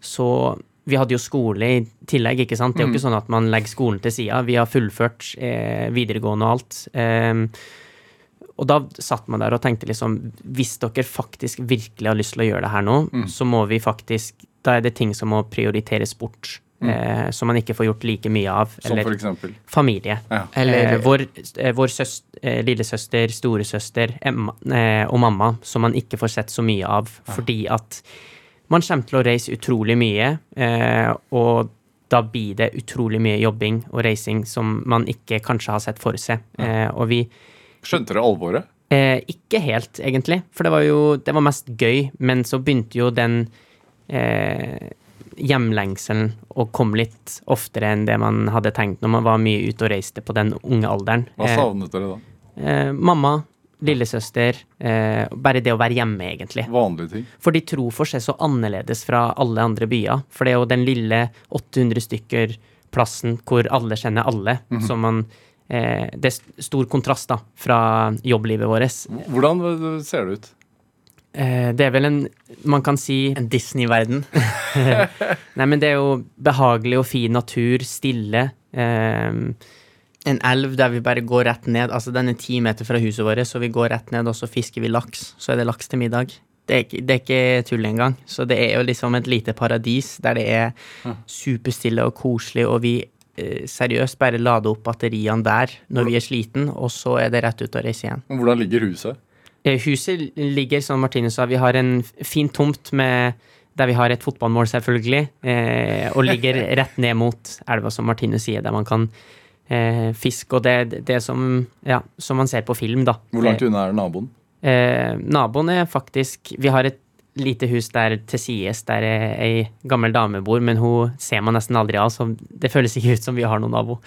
så Vi hadde jo skole i tillegg, ikke sant? Det er jo ikke sånn at man legger skolen til sida. Vi har fullført eh, videregående og alt. Eh, og da satt man der og tenkte liksom Hvis dere faktisk virkelig har lyst til å gjøre det her nå, så må vi faktisk Da er det ting som må prioriteres bort. Eh, som man ikke får gjort like mye av. Som for eksempel? familie. Ja. Eller eh, vår, eh, vår søs, eh, lillesøster, storesøster Emma, eh, og mamma, som man ikke får sett så mye av. Fordi at man kommer til å reise utrolig mye, eh, og da blir det utrolig mye jobbing og reising som man ikke kanskje har sett for seg. Eh, og vi Skjønte dere alvoret? Eh, ikke helt, egentlig. For det var jo det var mest gøy, men så begynte jo den eh, hjemlengselen å komme litt oftere enn det man hadde tenkt når man var mye ute og reiste på den unge alderen. Hva Eh, savnet dere da? eh, mamma, lillesøster, eh, bare det å være hjemme, egentlig. Vanlige ting? For de tror for seg så annerledes fra alle andre byer. For det er jo den lille 800 stykker-plassen hvor alle kjenner alle, som man eh, Det er stor kontrast da, fra jobblivet vårt. Hvordan ser det ut? Eh, det er vel en Man kan si En Disney-verden. Nei, men det er jo behagelig og fin natur, stille. Eh, En elv der vi bare går rett ned. Altså, den er ti meter fra huset vårt, så vi går rett ned, og så fisker vi laks. Så er det laks til middag. Det er, ikke, det er ikke tull engang. Så det er jo liksom et lite paradis der det er superstille og koselig, og vi eh, seriøst bare lader opp batteriene der når vi er sliten, og så er det rett ut og reise igjen. Hvordan ligger huset? Eh, Huset ligger, som Martine sa, vi har en fin tomt med der vi har et fotballmål, selvfølgelig, eh, og ligger rett ned mot elva, som Martine sier, der man kan eh, fiske. Og det, det som, ja, som man ser på film, da. Hvor langt unna er naboen? Eh, naboen er faktisk Vi har et lite hus der til sides der ei gammel dame bor, men hun ser man nesten aldri av, så det føles ikke ut som vi har noen nabo.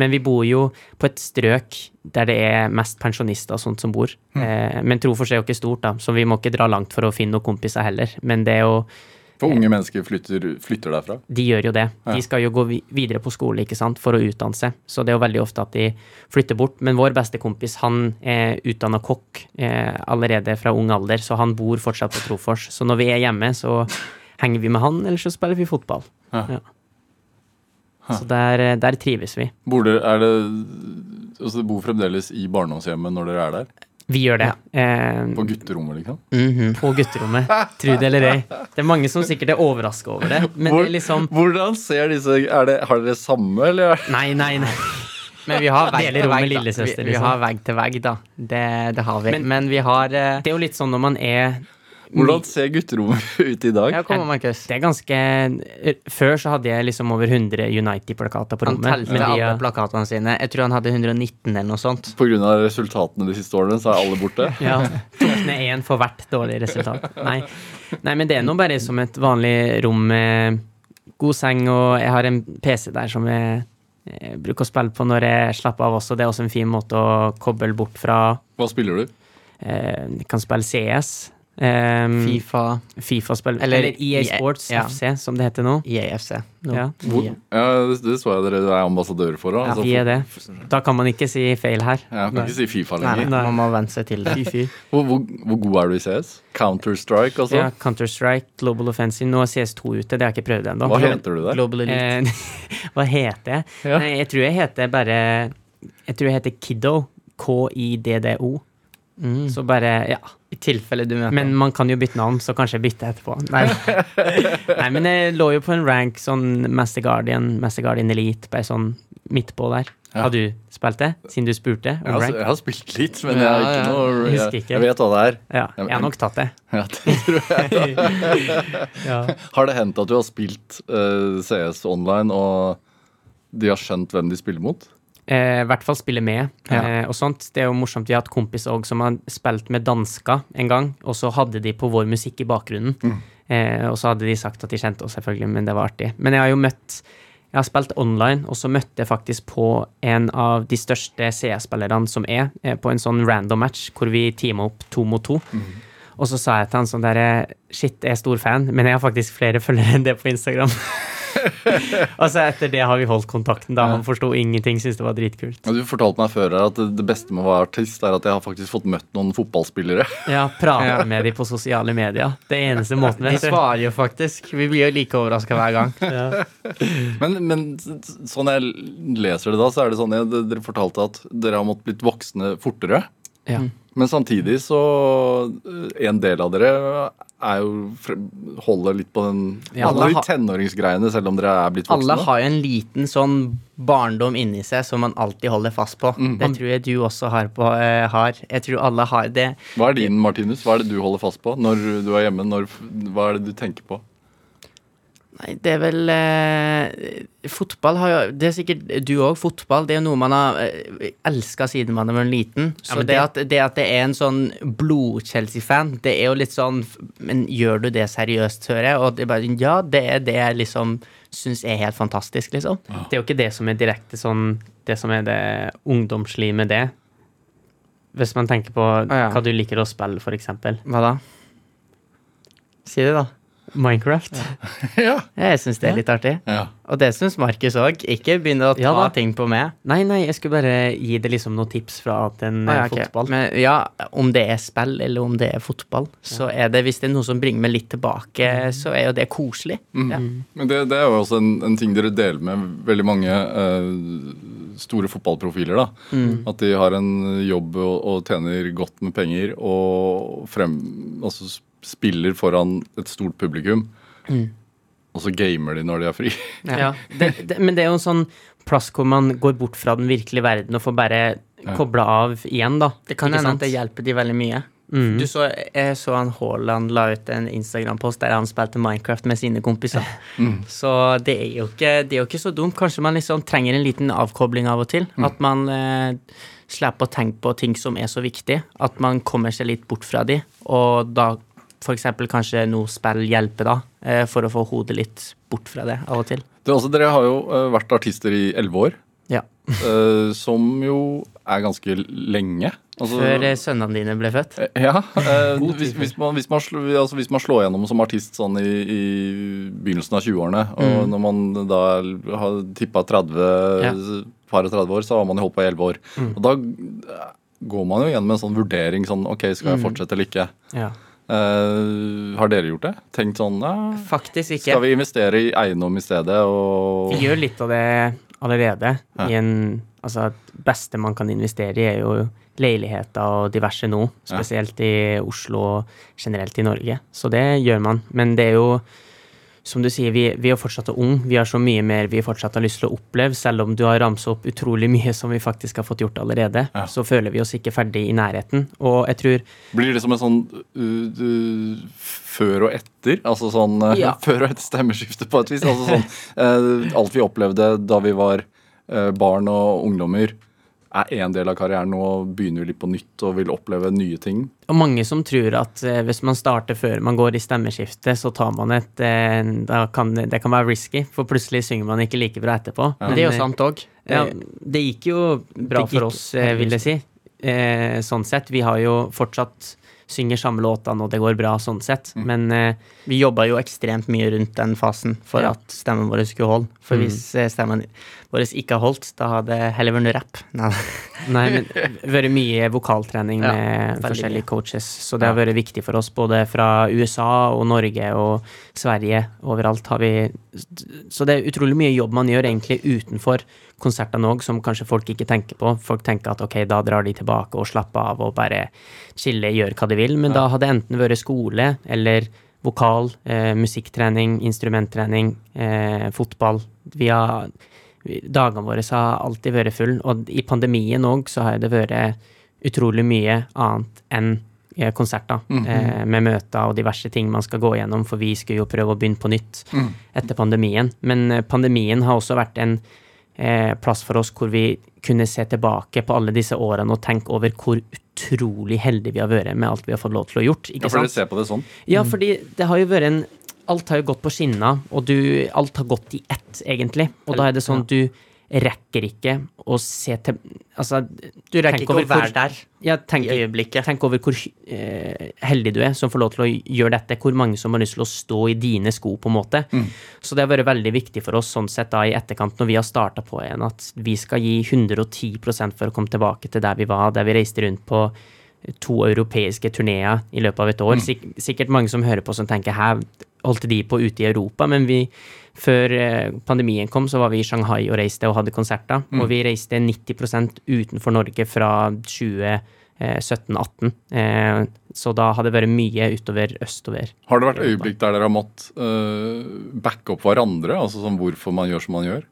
Men vi bor jo på et strøk der det er mest pensjonister og sånt som bor. Eh, men Trofors er jo ikke stort, da, så vi må ikke dra langt for å finne noen kompiser heller. Men det er jo For unge mennesker flytter, flytter derfra? de gjør jo det. De skal jo gå videre på skole ikke sant, for å utdanne seg. Så det er jo veldig ofte at de flytter bort. Men vår beste kompis han er utdanna kokk eh, allerede fra ung alder, så han bor fortsatt på Trofors. Så når vi er hjemme, så henger vi med han, eller så spiller vi fotball. Ja. Ja. Så der, eh, der trives vi. Bor dere, er det, altså, dere bor fremdeles i barndomshjemmet når dere er der? Vi gjør det. Eh, På gutterommet, liksom? Mhm. på gutterommet. Tro det eller ei. Det er mange som sikkert er overraska over det. Men det liksom Hvordan ser disse er det, Har dere samme, eller? er- Nei, nei, nei. Men vi har vegg til rom vegg, lillesøster, Vi, vi liksom. har vegg til vegg, da. Det, det har vi. Men- Men, vi har eh, Det er jo litt sånn når man er Hvordan ser gutterommet ut i dag? Ja, kom Markus. Det er ganske Før så hadde jeg liksom over 100 United-plakater på rommet. Han telte men alle er- plakatene sine. Jeg tror han hadde 119 eller noe sånt. På grunn av resultatene de siste årene, så er alle borte? Ja, tok er én for hvert dårlig resultat. Nei. Nei, men det er nå bare som et vanlig rom med god seng, og jeg har en PC der som jeg, bruker å spille på når jeg slapper av også. Det er også en fin måte å koble bort fra Hva spiller du? eh, Jeg kan spille CS. Eh, Fifa, Fifa-spill. Eller Eller, EA EA, Sports ja. FC, som det heter nå. IAFC. No. Ja. Ja, det, det så jeg dere er ambassadører for. da. Ja, Altså, vi er det. Da kan man ikke si feil her. Ja, kan ikke si Fifa lenger. nei, man må venne seg til det. Hvor, hvor, hvor god er du i CS? Counter-Strike, altså? Ja, Counter-Strike, Global Offensive. Nå er CS2 ute, det har jeg ikke prøvd ennå. Hva heter du der? Global Elite. Eh, hva heter jeg? Ja. Nei, jeg tror jeg heter bare Jeg tror jeg heter Kiddo. K-i-d-d-o. Mm. Så bare, ja. I tilfelle du møter Men man kan jo bytte navn, så kanskje bytte etterpå. Nei. Nei, men jeg lå jo på en rank sånn Master Guardian, Master Guardian Elite, bare sånn midt på der. Ja. Har du spilt det, siden du spurte? Jeg har, jeg har spilt litt, men jeg, har Ja, ikke ja. noe, jeg, ikke. jeg vet hva det er. Ja, jeg har nok tatt det. Ja, det tror jeg. Ja. Har det hendt at du har spilt uh, CS online, og de har skjønt hvem de spiller mot? Eh, I hvert fall spille med. Ja. Eh, og sånt. Det er jo morsomt. Vi har hatt kompiser òg som har spilt med dansker en gang, og så hadde de på vår musikk i bakgrunnen. Eh, og så hadde de sagt at de kjente oss, selvfølgelig, men det var artig. Men jeg har jo møtt Jeg har spilt online, og så møtte jeg faktisk på en av de største CS-spillerne som er, på en sånn random match hvor vi teama opp to mot to. Og så sa jeg til han sånn derre Shit, jeg er stor fan, men jeg har faktisk flere følgere enn det på Instagram. og så etter det har vi holdt kontakten, da. Han forsto ingenting, syntes det var dritkult. Og Du fortalte meg før at det, det beste med å være artist er at jeg har faktisk fått møtt noen fotballspillere. Ja, prate med dem på sosiale medier. Det eneste måten. De vet du. svarer jo faktisk. Vi blir jo like overraska hver gang. Ja. Men, men sånn jeg leser det da, så er det sånn jeg, Dere fortalte at dere har måttet blitt voksne fortere. Ja. Men samtidig så eh, En del av dere er jo holder litt på den Ja, Alle de tenåringsgreiene, selv om dere er blitt voksne. Alle har jo en liten sånn barndom inni seg som man alltid holder fast på. Det tror jeg du også har. På, uh, har. Jeg tror alle har det. Hva er din, Martinus? Hva er det du holder fast på når du er hjemme? Når, hva er det du tenker på? Nei, det er vel eh, Fotball har jo Det er sikkert du òg. Fotball det er jo noe man har eh, elska siden man var liten. Så ja, det, det- at, det at det er en sånn blod-Chelsea-fan, det er jo litt sånn Men gjør du det seriøst, hører jeg? Og det er bare Ja, det er det jeg liksom syns er helt fantastisk, liksom. Det er jo ikke det som er direkte sånn Det som er det ungdomslige med det. Hvis man tenker på ja. hva du liker å spille, for eksempel. Hva da? Si det, da. Minecraft. ja. Jeg syns det er litt artig. ja. Og det syns Markus òg. Ikke begynne å ta Ja ting på meg. Nei, nei, jeg skulle bare gi det liksom noen tips fra annet enn Ah, ja, eh, fotball. Men ja, om det er spill eller om det er fotball, så er det hvis det er noe som bringer meg litt tilbake, så er jo det koselig. Ja. Men det, det er jo også en, en ting dere deler med veldig mange uh, store fotballprofiler. da. At de har en jobb og, og tjener godt med penger og frem, altså spiller foran et stort publikum. Og så gamer de når de er fri. Ja. Det, det, men det er jo en sånn plass hvor man går bort fra den virkelige verden og får bare kobla av igjen, da. Det kan hende at det hjelper de veldig mye. Mm. Du så, jeg så han Haaland la ut en Instagram-post der han spilte Minecraft med sine kompiser. Så det er, jo ikke, det er jo ikke så dumt. Kanskje man liksom trenger en liten avkobling av og til. At man eh, slipper å tenke på ting som er så viktig. At man kommer seg litt bort fra de, og da f.eks. kanskje noe spill hjelper da, eh, for å få hodet litt bort fra det av og til. Det, altså, dere har jo eh, vært artister i elleve år, Ja. eh, som jo er ganske lenge. Altså- Før sønnene dine ble født. Ja. eh, hvis, hvis, man, hvis, man slår, altså hvis man slår gjennom som artist sånn i, i begynnelsen av 20-årene, og når man da har tippa 30, Ja. par og 30 år, så har man jo holdt på i 11 år. Og da går man jo gjennom en sånn vurdering sånn OK, skal jeg fortsette eller ikke? Ja. Eh, har dere gjort det? Tenkt sånn ja, Faktisk ikke. Skal vi investere i eiendom i stedet? Og Vi gjør litt av det allerede. Ja. I en, altså, det beste man kan investere i, er jo leiligheter og diverse nå. Spesielt i Oslo og generelt i Norge. Så det gjør man. Men det er jo, som du sier, vi, vi er fortsatt unge. Vi har så mye mer vi fortsatt har lyst til å oppleve. Selv om du har ramsa opp utrolig mye som vi faktisk har fått gjort allerede, Ja. så føler vi oss ikke ferdig i nærheten. Og jeg tror Blir det som en sånn uh, uh, før og etter? Altså sånn uh, Ja. før og etter stemmeskiftet, på et vis. Altså sånn, uh, alt vi opplevde da vi var uh, barn og ungdommer, er en del av karrieren. Nå begynner litt på nytt og vil oppleve nye ting. Og mange som tror at eh, hvis man starter før man går i stemmeskiftet, så tar man et eh, da kan, det- kan være risky, for plutselig synger man ikke like bra etterpå. Men det er jo eh, sant òg. Ja. Det gikk jo bra gikk, for oss. eh, vil jeg si. Eh, sånn sett. Vi har jo fortsatt synger samme låtene, og det går bra sånn sett. Men eh, Vi jobba jo ekstremt mye rundt den fasen for Ja. at stemmen vår skulle holde. For Mm. hvis eh, stemmen vår ikke har holdt, da hadde det heller vært rapp. Nei. nei, men vært mye vokaltrening Ja, med forskjellige mye. coaches. Så det har vært viktig for oss, både fra USA og Norge og Sverige. Overalt har vi Så det er utrolig mye jobb man gjør egentlig utenfor konsertene òg, som kanskje folk ikke tenker på. Folk tenker at ok, da drar de tilbake og slapper av og bare chiller, gjør hva de vil. Men da hadde det enten vært skole eller vokal, eh, musikktrening, instrumenttrening, eh, fotball. Vi har Dagene våre har alltid vært full, og i pandemien òg så har det vært utrolig mye annet enn konserter, konserter. eh, med møter og diverse ting man skal gå gjennom, for vi skulle jo prøve å begynne på nytt etter pandemien. Men eh, pandemien har også vært en eh, plass for oss hvor vi kunne se tilbake på alle disse årene og tenke over hvor utrolig heldige vi har vært med alt vi har fått lov til å gjort. Ja, for dere ser på det sånn. Ja, fordi det har jo vært en Alt har jo gått på skinner, og du, alt har gått i ett, egentlig. Og da er det sånn at du rekker ikke å se til Altså, Du rekker ikke å være hvor- der ja, tenk, i øyeblikket. tenk over hvor eh, heldig du er som får lov til å gjøre dette. Hvor mange som har lyst til å stå i dine sko, på en måte. Så det har vært veldig viktig for oss sånn sett da i etterkant, når vi har starta på igjen, at vi skal gi 110% for å komme tilbake til der vi var, der vi reiste rundt på to europeiske turneer i løpet av et år. Sik sikkert mange som hører på som tenker her holdt de på ute i Europa, men vi før eh, pandemien kom, så var vi i Shanghai og reiste og hadde konserter. Og vi reiste 90 utenfor Norge fra 2017-18. Eh, så da hadde det vært mye utover østover. Har det vært øyeblikk der dere har måttet uh, backe opp hverandre? Altså sånn hvorfor man gjør som man gjør?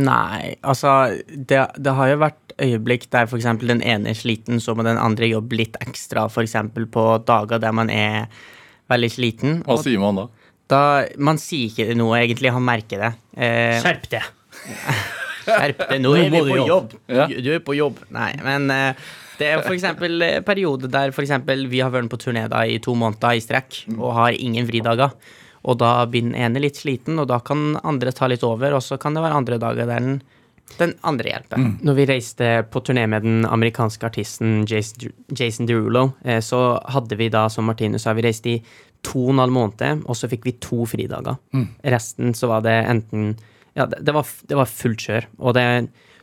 Nei, altså det, det har jo vært øyeblikk der f.eks. den ene er sliten, så må den andre jobbe litt ekstra, f.eks. på dager der man er veldig sliten. Hva sier man da? da, man sier ikke noe, egentlig, han merker det. Eh, Skjerp deg! Skjerp deg, nå er vi på jobb. Ja. Du, du er på jobb. Nei, men eh, det er f.eks. eh, periode der for eksempel vi har vært på turné da i to måneder i strekk og har ingen fridager. Og da blir den ene litt sliten, og da kan andre ta litt over, og så kan det være andre dager der den, den andre hjelper. Når vi reiste på turné med den amerikanske artisten Jason, Jason Derulo, eh, så hadde vi da, som Martine sa, vi reiste i to og en halv måned, og så fikk vi to fridager. Mm. Resten så var det enten Ja, det, det, var, det var fullt kjør. Og det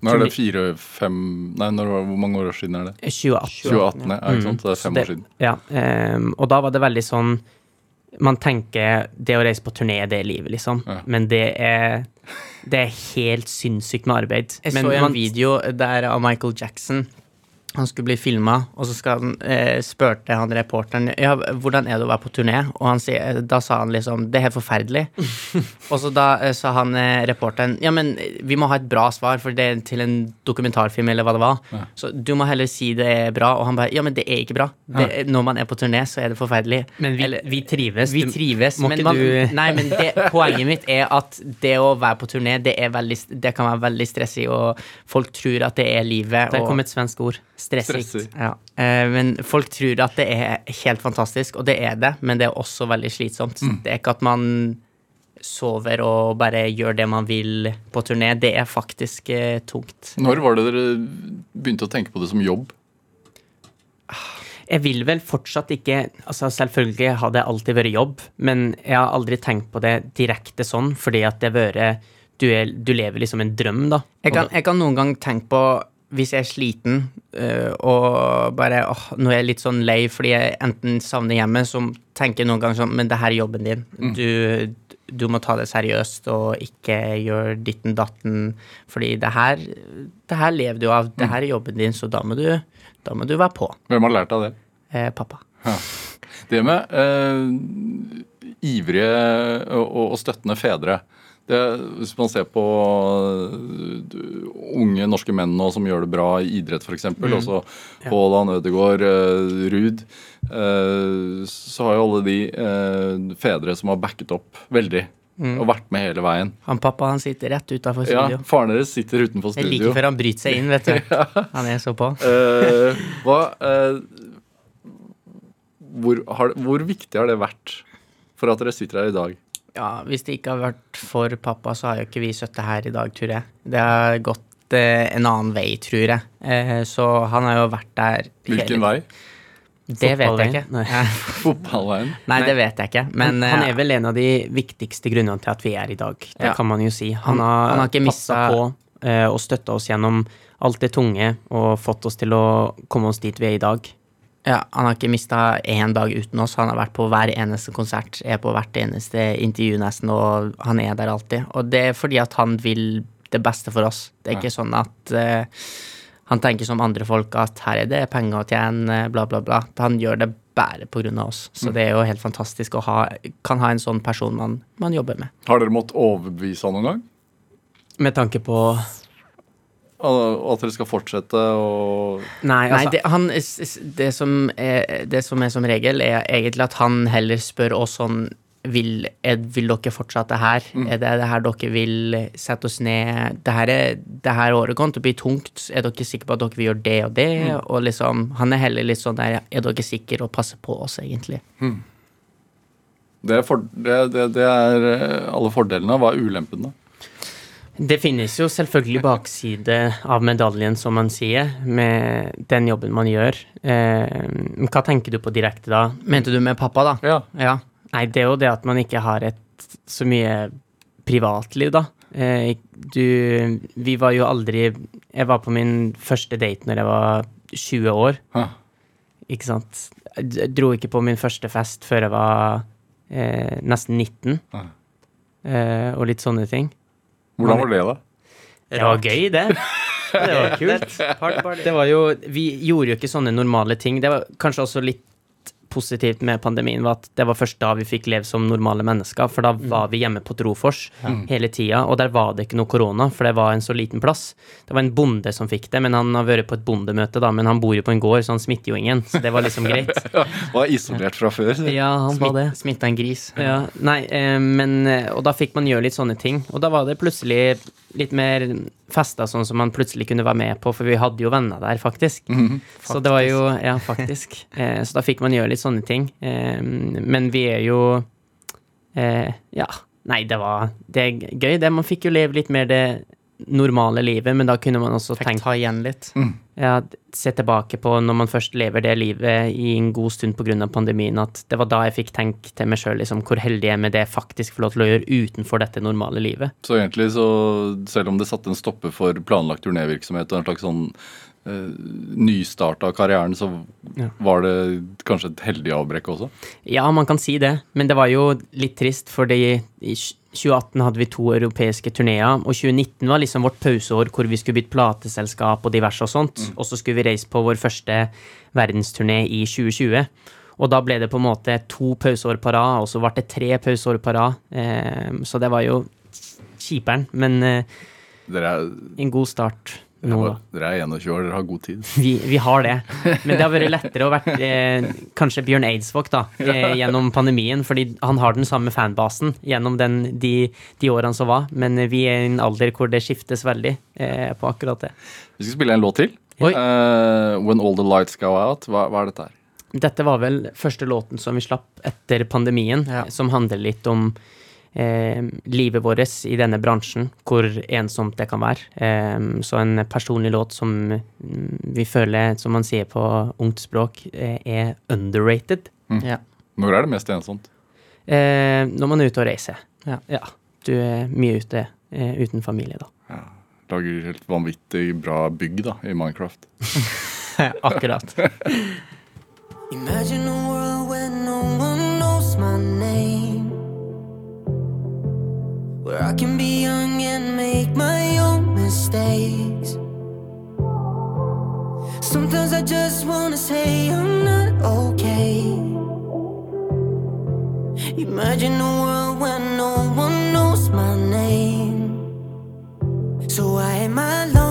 Nå er det fire-fem Nei, når, hvor mange år siden er det? 2018. 2018, ja, ikke sant? Så Det er fem det- år siden. Ja, um, og da var det veldig sånn Man tenker det å reise på turné, det er livet, liksom. Ja. Men det er Det er helt sinnssykt med arbeid. Jeg Men så en man- video der av Michael Jackson. Han skulle bli filma, og så skal han, eh, spurte han reporteren ja, hvordan er det å være på turné. Og han sier, da sa han liksom det er helt forferdelig. og så da eh, sa han eh, reporteren ja, men vi må ha et bra svar, for det er til en dokumentarfilm, eller hva det var. Så du må heller si det er bra. Og han bare ja, men det er ikke bra. Det, når man er på turné, så er det forferdelig. Men vi, Eller- vi trives. Vi trives, må men man, du- nei, men det, poenget mitt er at det å være på turné, det, er veldig, det kan være veldig stressig, og folk tror at det er livet. Der kom et svensk ord. Stressig. Ja. Eh, men folk tror at det er helt fantastisk, og det er det, men det er også veldig slitsomt. Mm. Det er ikke at man sover og bare gjør det man vil på turné. Det er faktisk eh, tungt. Når var det dere begynte å tenke på det som jobb? Jeg vil vel fortsatt ikke altså Selvfølgelig har det alltid vært jobb, men jeg har aldri tenkt på det direkte sånn, fordi at det har vært du, er, du lever liksom en drøm, da. Jeg kan, jeg kan noen gang tenke på hvis jeg er sliten øh, og bare åh, nå er jeg litt sånn lei fordi jeg enten savner hjemmet, så tenker jeg noen ganger sånn Men det her er jobben din. Du, du må ta det seriøst og ikke gjøre ditten datten. Fordi det her, det her lever du av. Det her er jobben din, så da må du, da må du være på. Hvem har lært av det? Eh, pappa. Det med eh, ivrige og, og støttende fedre. Det, hvis man ser på eh, unge norske menn nå som gjør det bra i idrett, f.eks., eksempel også Haaland, Ødegaard, eh, Ruud, eh, så har jo alle de fedre som har backet opp veldig. Og vært med hele veien. Han pappa han sitter rett utafor Ja. Faren deres sitter utenfor studio. Like før han bryter seg inn, vet du. Han er så på. Eh, hva, eh, hvor, har, hvor viktig har det vært for at dere sitter her i dag? Ja, hvis det ikke har vært for pappa, så har jo ikke vi sittet her i dag, tror jeg. Det har gått eh, en annen vei, tror jeg. Eh, så han har jo vært der Hvilken vei? Det vet jeg ikke. Nei. Fotballveien? Nei, det vet jeg ikke. Men han eh, er vel en av de viktigste grunnene til at vi er i dag. Det Ja. kan man jo si. Han, Han- har, han har ikke mistet- på eh, og støtta oss gjennom alt det tunge og fått oss til å komme oss dit vi er i dag. Ja, han har ikke mista én dag uten oss. Han har vært på hver eneste konsert, er på hvert eneste intervju nesten, og han er der alltid. Og det er fordi at han vil det beste for oss. Det er ikke sånn at uh, han tenker som andre folk at her er det penger å tjene, bla, bla, bla. Han gjør det bare på grunn av oss. Så det er jo helt fantastisk å ha, kan ha en sånn person man, man jobber med. Har dere måttet overbevise han noen gang? Med tanke på Al- At dere skal fortsette å Nei, Nei, altså det, han, det, som er, det som er som regel, er egentlig at han heller spør oss sånn vil, er, vil dere fortsette her? Er det det her dere vil sette oss ned? Det her, er, det her året kommer til å bli tungt. Er dere sikre på at dere vil gjøre det og det? Og liksom, han er heller litt sånn der Er dere sikre og passer på oss, egentlig? Det er, for, det, det, det er eh, alle fordelene. Hva er ulempen, da? Det finnes jo selvfølgelig bakside av medaljen, som man sier, med den jobben man gjør. Eh, hva tenker du på direkte da? Mente du med pappa, da? Ja. Ja. Nei, det er jo det at man ikke har et så mye privatliv, da. Eh, du Vi var jo aldri Jeg var på min første date når jeg var 20 år, Hæ. ikke sant. Jeg dro ikke på min første fest før jeg var eh, nesten 19, eh, og litt sånne ting. Hvordan var det, da? Det var gøy, det. Det var kult. Det var jo Vi gjorde jo ikke sånne normale ting. Det var kanskje også litt positivt med pandemien var at det var først da vi fikk leve som normale mennesker, for da var vi hjemme på Trofors hele tida, og der var det ikke noe korona, for det var en så liten plass. Det var en bonde som fikk det, men han har vært på et bondemøte, da, men han bor jo på en gård, så han smitter jo ingen, så det var liksom greit. Var isolert fra før? Ja, han var det. Smitta en gris. Ja, nei, eh, men eh, Og da fikk man gjøre litt sånne ting. Og da var det plutselig litt mer fester sånn som man plutselig kunne være med på, for vi hadde jo venner der, faktisk. Så det var jo Ja, faktisk. Eh, så da fikk man gjøre litt sånne ting. Eh, men vi er jo eh, Ja. Nei, det var Det er gøy, det. Man fikk jo leve litt mer det normale livet, men da kunne man også Fikk tenkt ta igjen litt. ja, se tilbake på når man først lever det livet i en god stund pga. pandemien, at det var da jeg fikk tenke til meg sjøl liksom, hvor heldig jeg er med det jeg faktisk får lov til å gjøre utenfor dette normale livet. Så egentlig, så selv om det satte en stopper for planlagt turnévirksomhet og en slags sånn Uh, nystart av karrieren, så Ja. var det kanskje et heldig avbrekk også? Ja, man kan si det, men det var jo litt trist, fordi 2018 hadde vi to europeiske turneer, og 2019 var liksom vårt pauseår hvor vi skulle bytte plateselskap og diverse og sånt, og så skulle vi reise på vår første verdensturné i 2020. Og da ble det på en måte to pauseår på rad, og så ble det tre pauseår på rad. Eh, så det var jo kjiperen, men eh, er, en god start nå, da. dere er 21 år, dere har god tid. Vi, vi har det. Men det har vært lettere å være eh, kanskje Bjørn Eidsvåg da, eh, gjennom pandemien, fordi han har den samme fanbasen gjennom den, de, de årene som var. Men vi er i en alder hvor det skiftes veldig eh, på akkurat det. Vi skal spille en låt til. Oi. Eh, When All The Lights Go Out. Hva, hva er dette her? Dette var vel første låten som vi slapp etter pandemien, Ja. som handler litt om eh, livet vårt i denne bransjen, hvor ensomt det kan være. Eh, så en personlig låt som mm, vi føler, som man sier på ungt språk, eh, er underrated. Ja. Når er det mest ensomt? Eh, når man er ute og reiser. Ja. Du er mye ute eh, uten familie, da. Lager helt vanvittig bra bygg da, i Minecraft. Akkurat. Imagine a world Where I can be young and make my own mistakes. Sometimes I just wanna say I'm not okay. Imagine a world where no one knows my name. So why am I lonely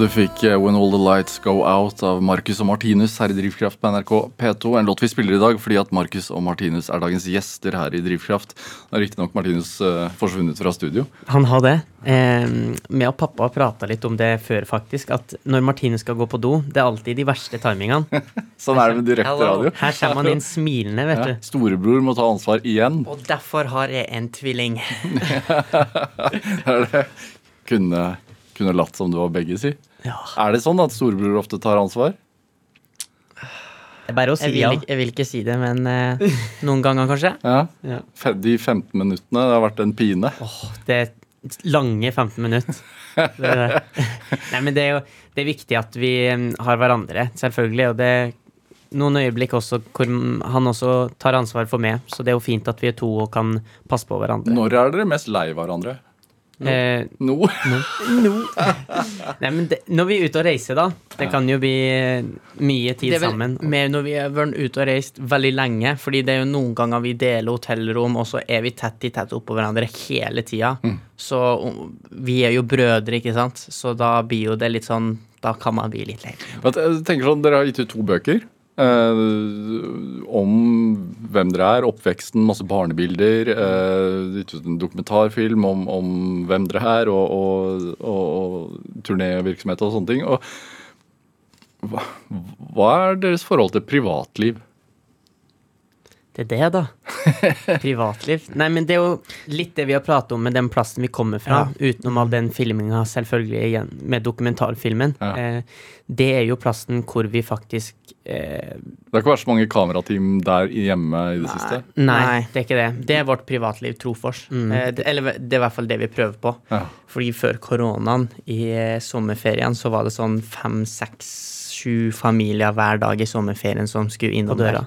du fikk eh, When All The Lights Go Out av Marcus og Martinus her i Drivkraft på NRK P2. En låt vi spiller i dag fordi at Marcus og Martinus er dagens gjester her i Drivkraft. Nå er riktignok Martinus uh, forsvunnet fra studio. Han har det. Eh, med og pappa har prata litt om det før, faktisk. At når Martinus skal gå på do, det er alltid de verste timingene. Sånn er det med direkte radio. Her kommer han inn smilende, vet Ja, du. storebror må ta ansvar igjen. Og derfor har jeg en tvilling. Er det kunne, kunne latt som du var begge, si. Ja. Er det sånn at storebror ofte tar ansvar? Det er bare å si Jeg vil, ja. ikke- jeg vil ikke si det, men eh, noen ganger kanskje. Ja. Ja. De 15 minuttene, det har vært en pine. Det, er lange 15 minutter. Det er det. Nei, men det er jo det er viktig at vi har hverandre, selvfølgelig. Og det er noen øyeblikk også hvor han også tar ansvar for meg, så det er jo fint at vi er to og kan passe på hverandre. Når er dere mest lei hverandre? Eh, Nå? nei, men det, når vi er ute og reiser, da. Det kan jo bli eh, mye tid vel sammen. mer når vi har vært ute og reist veldig lenge, fordi det er jo noen ganger vi deler hotellrom, og så er vi tett i tett oppå hverandre hele tida. Så um, vi er jo brødre, ikke sant, så da blir jo det litt sånn Da kan man bli litt lei. Sånn, Dere har gitt ut to bøker eh, om hvem dere er, oppveksten, masse barnebilder. Eh, en dokumentarfilm om, om hvem dere er, og, og, og, og turnévirksomhet og sånne ting. Og hva, hva er deres forhold til privatliv? Det er det, da. Privatliv. Nei, men det er jo litt det vi har pratet om med den plassen vi kommer fra, utenom all den filminga, selvfølgelig, igjen, med dokumentarfilmen. Ja. Eh, det er jo plassen hvor vi faktisk eh, Det har ikke vært så mange kamerateam der hjemme i det siste? nei, Nei. det er ikke det. Det er vårt privatliv, Trofors. Eh, det, eller det er i hvert fall det vi prøver på. Ja. Fordi før koronaen, i eh, sommerferien, så var det sånn fem, seks, sju familier hver dag i sommerferien som skulle inn døra.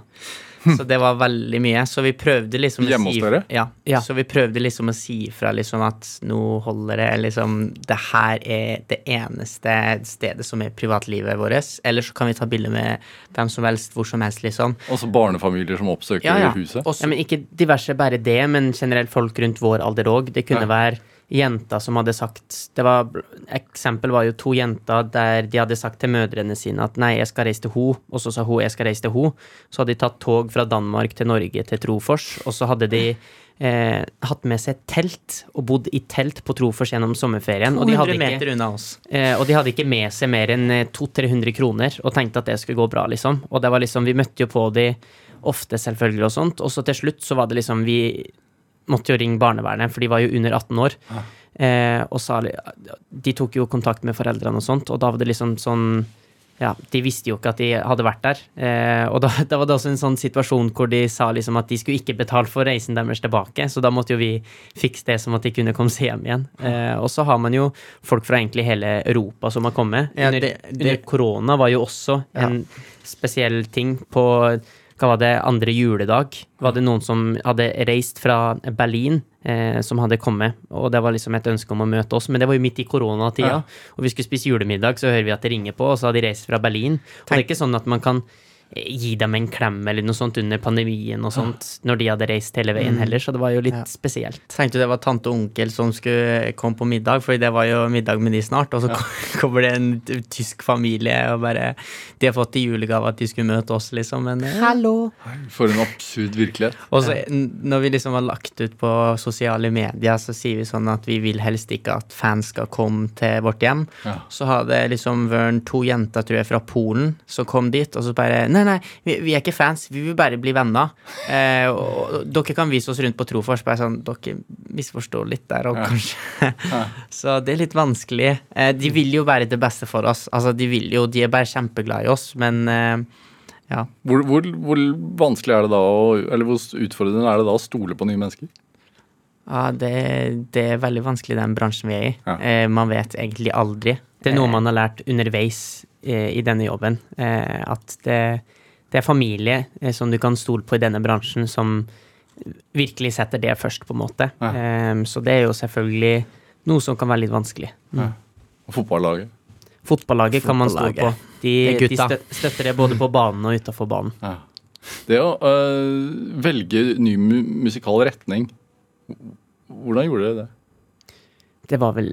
Så det var veldig mye. Så vi prøvde liksom Hjemme hos dere? Ja. Ja. Så vi prøvde liksom å si ifra liksom at nå holder det liksom Det her er det eneste stedet som er privatlivet vårt. Eller så kan vi ta bilde med hvem som helst, hvor som helst, liksom. Også barnefamilier som oppsøker Ja, ja. huset? Også, Ja, men ikke diverse bare det, men generelt folk rundt vår alder òg. Det kunne Ja. være jenter som hadde sagt det var, Eksempel var jo to jenter der de hadde sagt til mødrene sine at nei, jeg skal reise til ho, og så sa hun jeg skal reise til ho. Så hadde de tatt tog fra Danmark til Norge til Trofors, og så hadde de eh, hatt med seg telt og bodd i telt på Trofors gjennom sommerferien. Og de, 200 hadde ikke, meter unna oss. eh, og de hadde ikke med seg mer enn eh, 200-300 kroner og tenkte at det skulle gå bra, liksom. Og det var liksom, vi møtte jo på de ofte, selvfølgelig, og sånt. Og så til slutt så var det liksom Vi måtte jo ringe barnevernet, for de var jo under 18 år. Eh, og sa De tok jo kontakt med foreldrene og sånt, og da var det liksom sånn ja, De visste jo ikke at de hadde vært der. Eh, og da, da var det også en sånn situasjon hvor de sa liksom at de skulle ikke betale for reisen deres tilbake, så da måtte jo vi fikse det som at de kunne komme seg hjem igjen. Eh, og så har man jo folk fra egentlig hele Europa som har kommet. Ja, det- det- under korona var jo også en spesiell ting på hva var det, andre juledag var det noen som hadde reist fra Berlin, eh, som hadde kommet. Og det var liksom et ønske om å møte oss, men det var jo midt i koronatida. Ja. Og vi skulle spise julemiddag, så hører vi at det ringer på, og så har de reist fra Berlin. Og det er ikke sånn at man kan gi dem en klem eller noe sånt under pandemien og sånt, når de hadde reist hele veien heller, så det var jo litt Ja. spesielt. Tenkte det var tante og onkel som skulle komme på middag, Fordi det var jo middag med de snart. Og så kommer det en tysk familie, og bare De har fått i julegave at de skulle møte oss, liksom. Men eh, hallo! For en absurd virkelighet. Og så når vi liksom har lagt ut på sosiale medier, så sier vi sånn at vi vil helst ikke at fans skal komme til vårt hjem. Ja. Så har det liksom vært to jenter, tror jeg, fra Polen som kom dit, og så bare Nei, nei, vi, vi er ikke fans, vi vil bare bli venner. Eh, og, og dere kan vise oss rundt på Trofors. Bare sånn, dere misforstår litt der, òg, Ja. kanskje Så det er litt vanskelig. Eh, de vil jo være det beste for oss. Altså, de vil jo, de er bare kjempeglade i oss, men eh, ja. Hvor, hvor, hvor vanskelig er det da å, eller hvor utfordrende er det da å stole på nye mennesker? Ja, det, det er veldig vanskelig den bransjen vi er i. Ja. Eh, man vet egentlig aldri. Det er noe man har lært underveis eh, i denne jobben. Eh, at det, det er familie eh, som du kan stole på i denne bransjen, som virkelig setter det først, på en måte. Ja. Um, så det er jo selvfølgelig noe som kan være litt vanskelig. Og fotballaget? Fotballaget kan man stole på. De, de støtter det både på banen og utafor banen. Ja. Det å øh, velge ny musikal retning, hvordan gjorde dere det? det var vel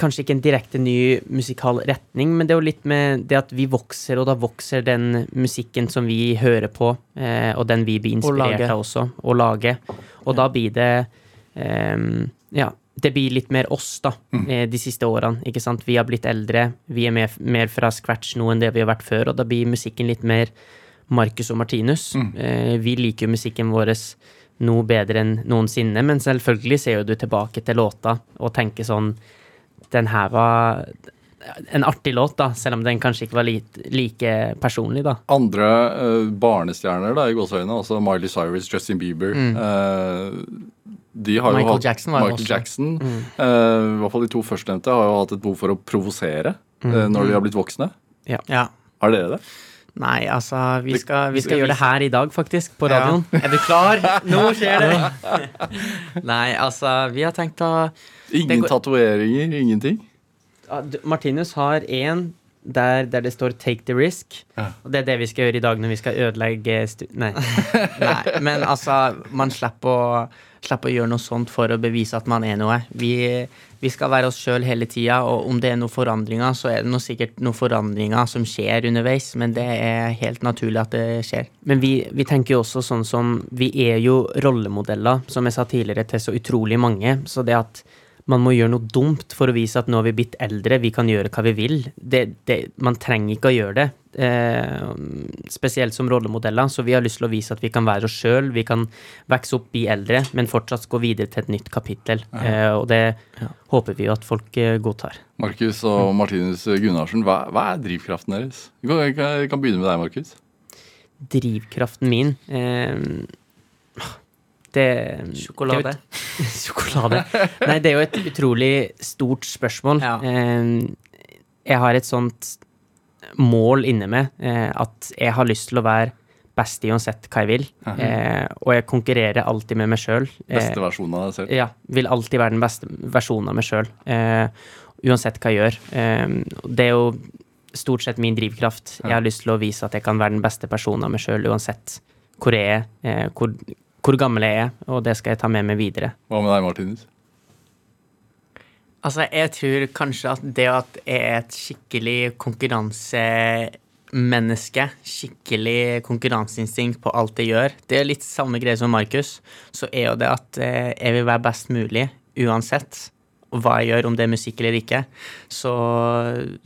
kanskje ikke en direkte ny musikal retning, men det er jo litt med det at vi vokser, og da vokser den musikken som vi hører på, eh, og den vi blir inspirert av også, og lager. Og da blir det eh, Ja, det blir litt mer oss, da, eh, de siste årene. Ikke sant? Vi har blitt eldre, vi er mer, mer fra scratch nå enn det vi har vært før, og da blir musikken litt mer Marcus og Martinus. Eh, vi liker jo musikken vår noe bedre enn noensinne, men selvfølgelig ser jo du tilbake til låta og tenker sånn Den her var en artig låt, da, selv om den kanskje ikke var li like personlig, da. Andre uh, barnestjerner da, i gåseøynene, altså Miley Cyrus, Justin Bieber. øh, de har jo Michael hatt, Jackson var jo Michael også- Jackson, uh, i hvert fall de to førstnevnte, har jo hatt et behov for å provosere eh, når de har blitt voksne. Ja. Har dere det? Nei, altså, vi skal, vi Vi skal gjøre det her i dag, faktisk, på radioen. Ja. Er du klar? Nå skjer det! Nei, altså, vi har tenkt å Ingen går- tatoveringer, ingenting? Martinus har en der, der det står 'take the risk'. Ja. Og det er det vi skal gjøre i dag når vi skal ødelegge stu... Nei. Nei, men altså, man slipper å, slipper å gjøre noe sånt for å bevise at man er noe. Vi, vi skal være oss sjøl hele tida, og om det er noen forandringer, så er det noe, sikkert noen forandringer som skjer underveis, men det er helt naturlig at det skjer. Men vi, vi tenker jo også sånn som Vi er jo rollemodeller, som jeg sa tidligere, til så utrolig mange. Så det at man må gjøre noe dumt for å vise at nå har vi blitt eldre, vi kan gjøre hva vi vil. Det, det, man trenger ikke å gjøre det. Eh, spesielt som rollemodeller. Så vi har lyst til å vise at vi kan være oss sjøl, vi kan vokse opp, bli eldre, men fortsatt gå videre til et nytt kapittel. Eh, og det håper vi jo at folk eh, godtar. Markus og Martinus Gunnarsen, hva, hva er drivkraften deres? Vi kan, kan, kan begynne med deg, Markus. Drivkraften min eh, det, Sjokolade. det et- Sjokolade. Nei, det er jo et utrolig stort spørsmål. Ja. Eh, jeg har et sånt mål inne med eh, at jeg har lyst til å være best i uansett hva jeg vil. Eh, og jeg konkurrerer alltid med meg sjøl. Beste versjonen av deg selv. Ja, vil alltid være den beste versjonen av meg sjøl. Eh, uansett hva jeg gjør. Eh, det er jo stort sett min drivkraft. Jeg har lyst til å vise at jeg kan være den beste personen av meg sjøl uansett hvor jeg er, eh, hvor, hvor gammel jeg er, og det skal jeg ta med meg videre. Hva med deg, Martinus? Altså, jeg tror kanskje at det at jeg er et skikkelig konkurransemenneske, skikkelig konkurranseinstinkt på alt jeg gjør, det er litt samme greie som Markus, så er jo det at eh, jeg vil være best mulig uansett hva jeg gjør, om det er musikk eller ikke, så,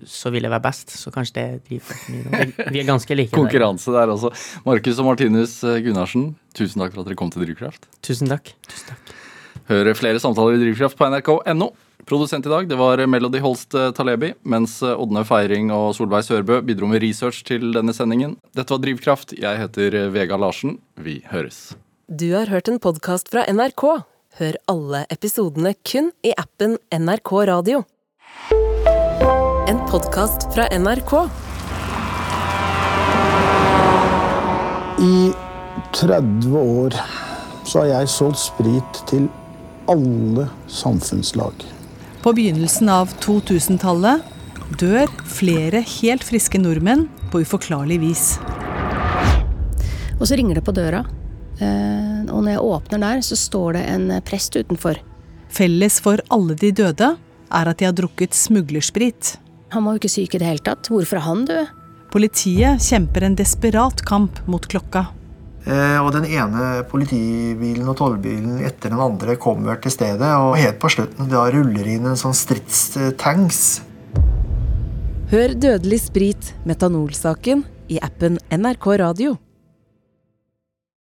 så vil jeg være best. Så kanskje det driver mye. Vi- er ganske like. der. Konkurranse der også. Markus og Martinus Gunnarsen, tusen takk for at dere kom til Drivkraft. Tusen takk. Hør flere samtaler i Drivkraft på nrk.no. Produsent i dag det var Melody Holst eh, Talebi, mens Ådne Feiring og Solveig Sørbø bidro med research til denne sendingen. Dette var Drivkraft. Jeg heter Vega Larsen. Vi høres. Du har hørt en podkast fra NRK. Hør alle episodene kun i appen NRK Radio. En podkast fra NRK. I 30 år så har jeg solgt sprit til alle samfunnslag. På begynnelsen av 2000-tallet dør flere helt friske nordmenn på uforklarlig vis. Og så ringer det på døra. Eh, og når jeg åpner der, så står det en prest utenfor. Felles for alle de døde er at de har drukket smuglersprit. Han var jo ikke syk i det hele tatt. Hvorfor er han død? Politiet kjemper en desperat kamp mot klokka. Eh, Og den ene politibilen og tollbilen etter den andre kommer til stedet. Og helt på slutten da ruller inn en sånn stridstanks. Hør Dødelig sprit, metanolsaken, i appen NRK Radio.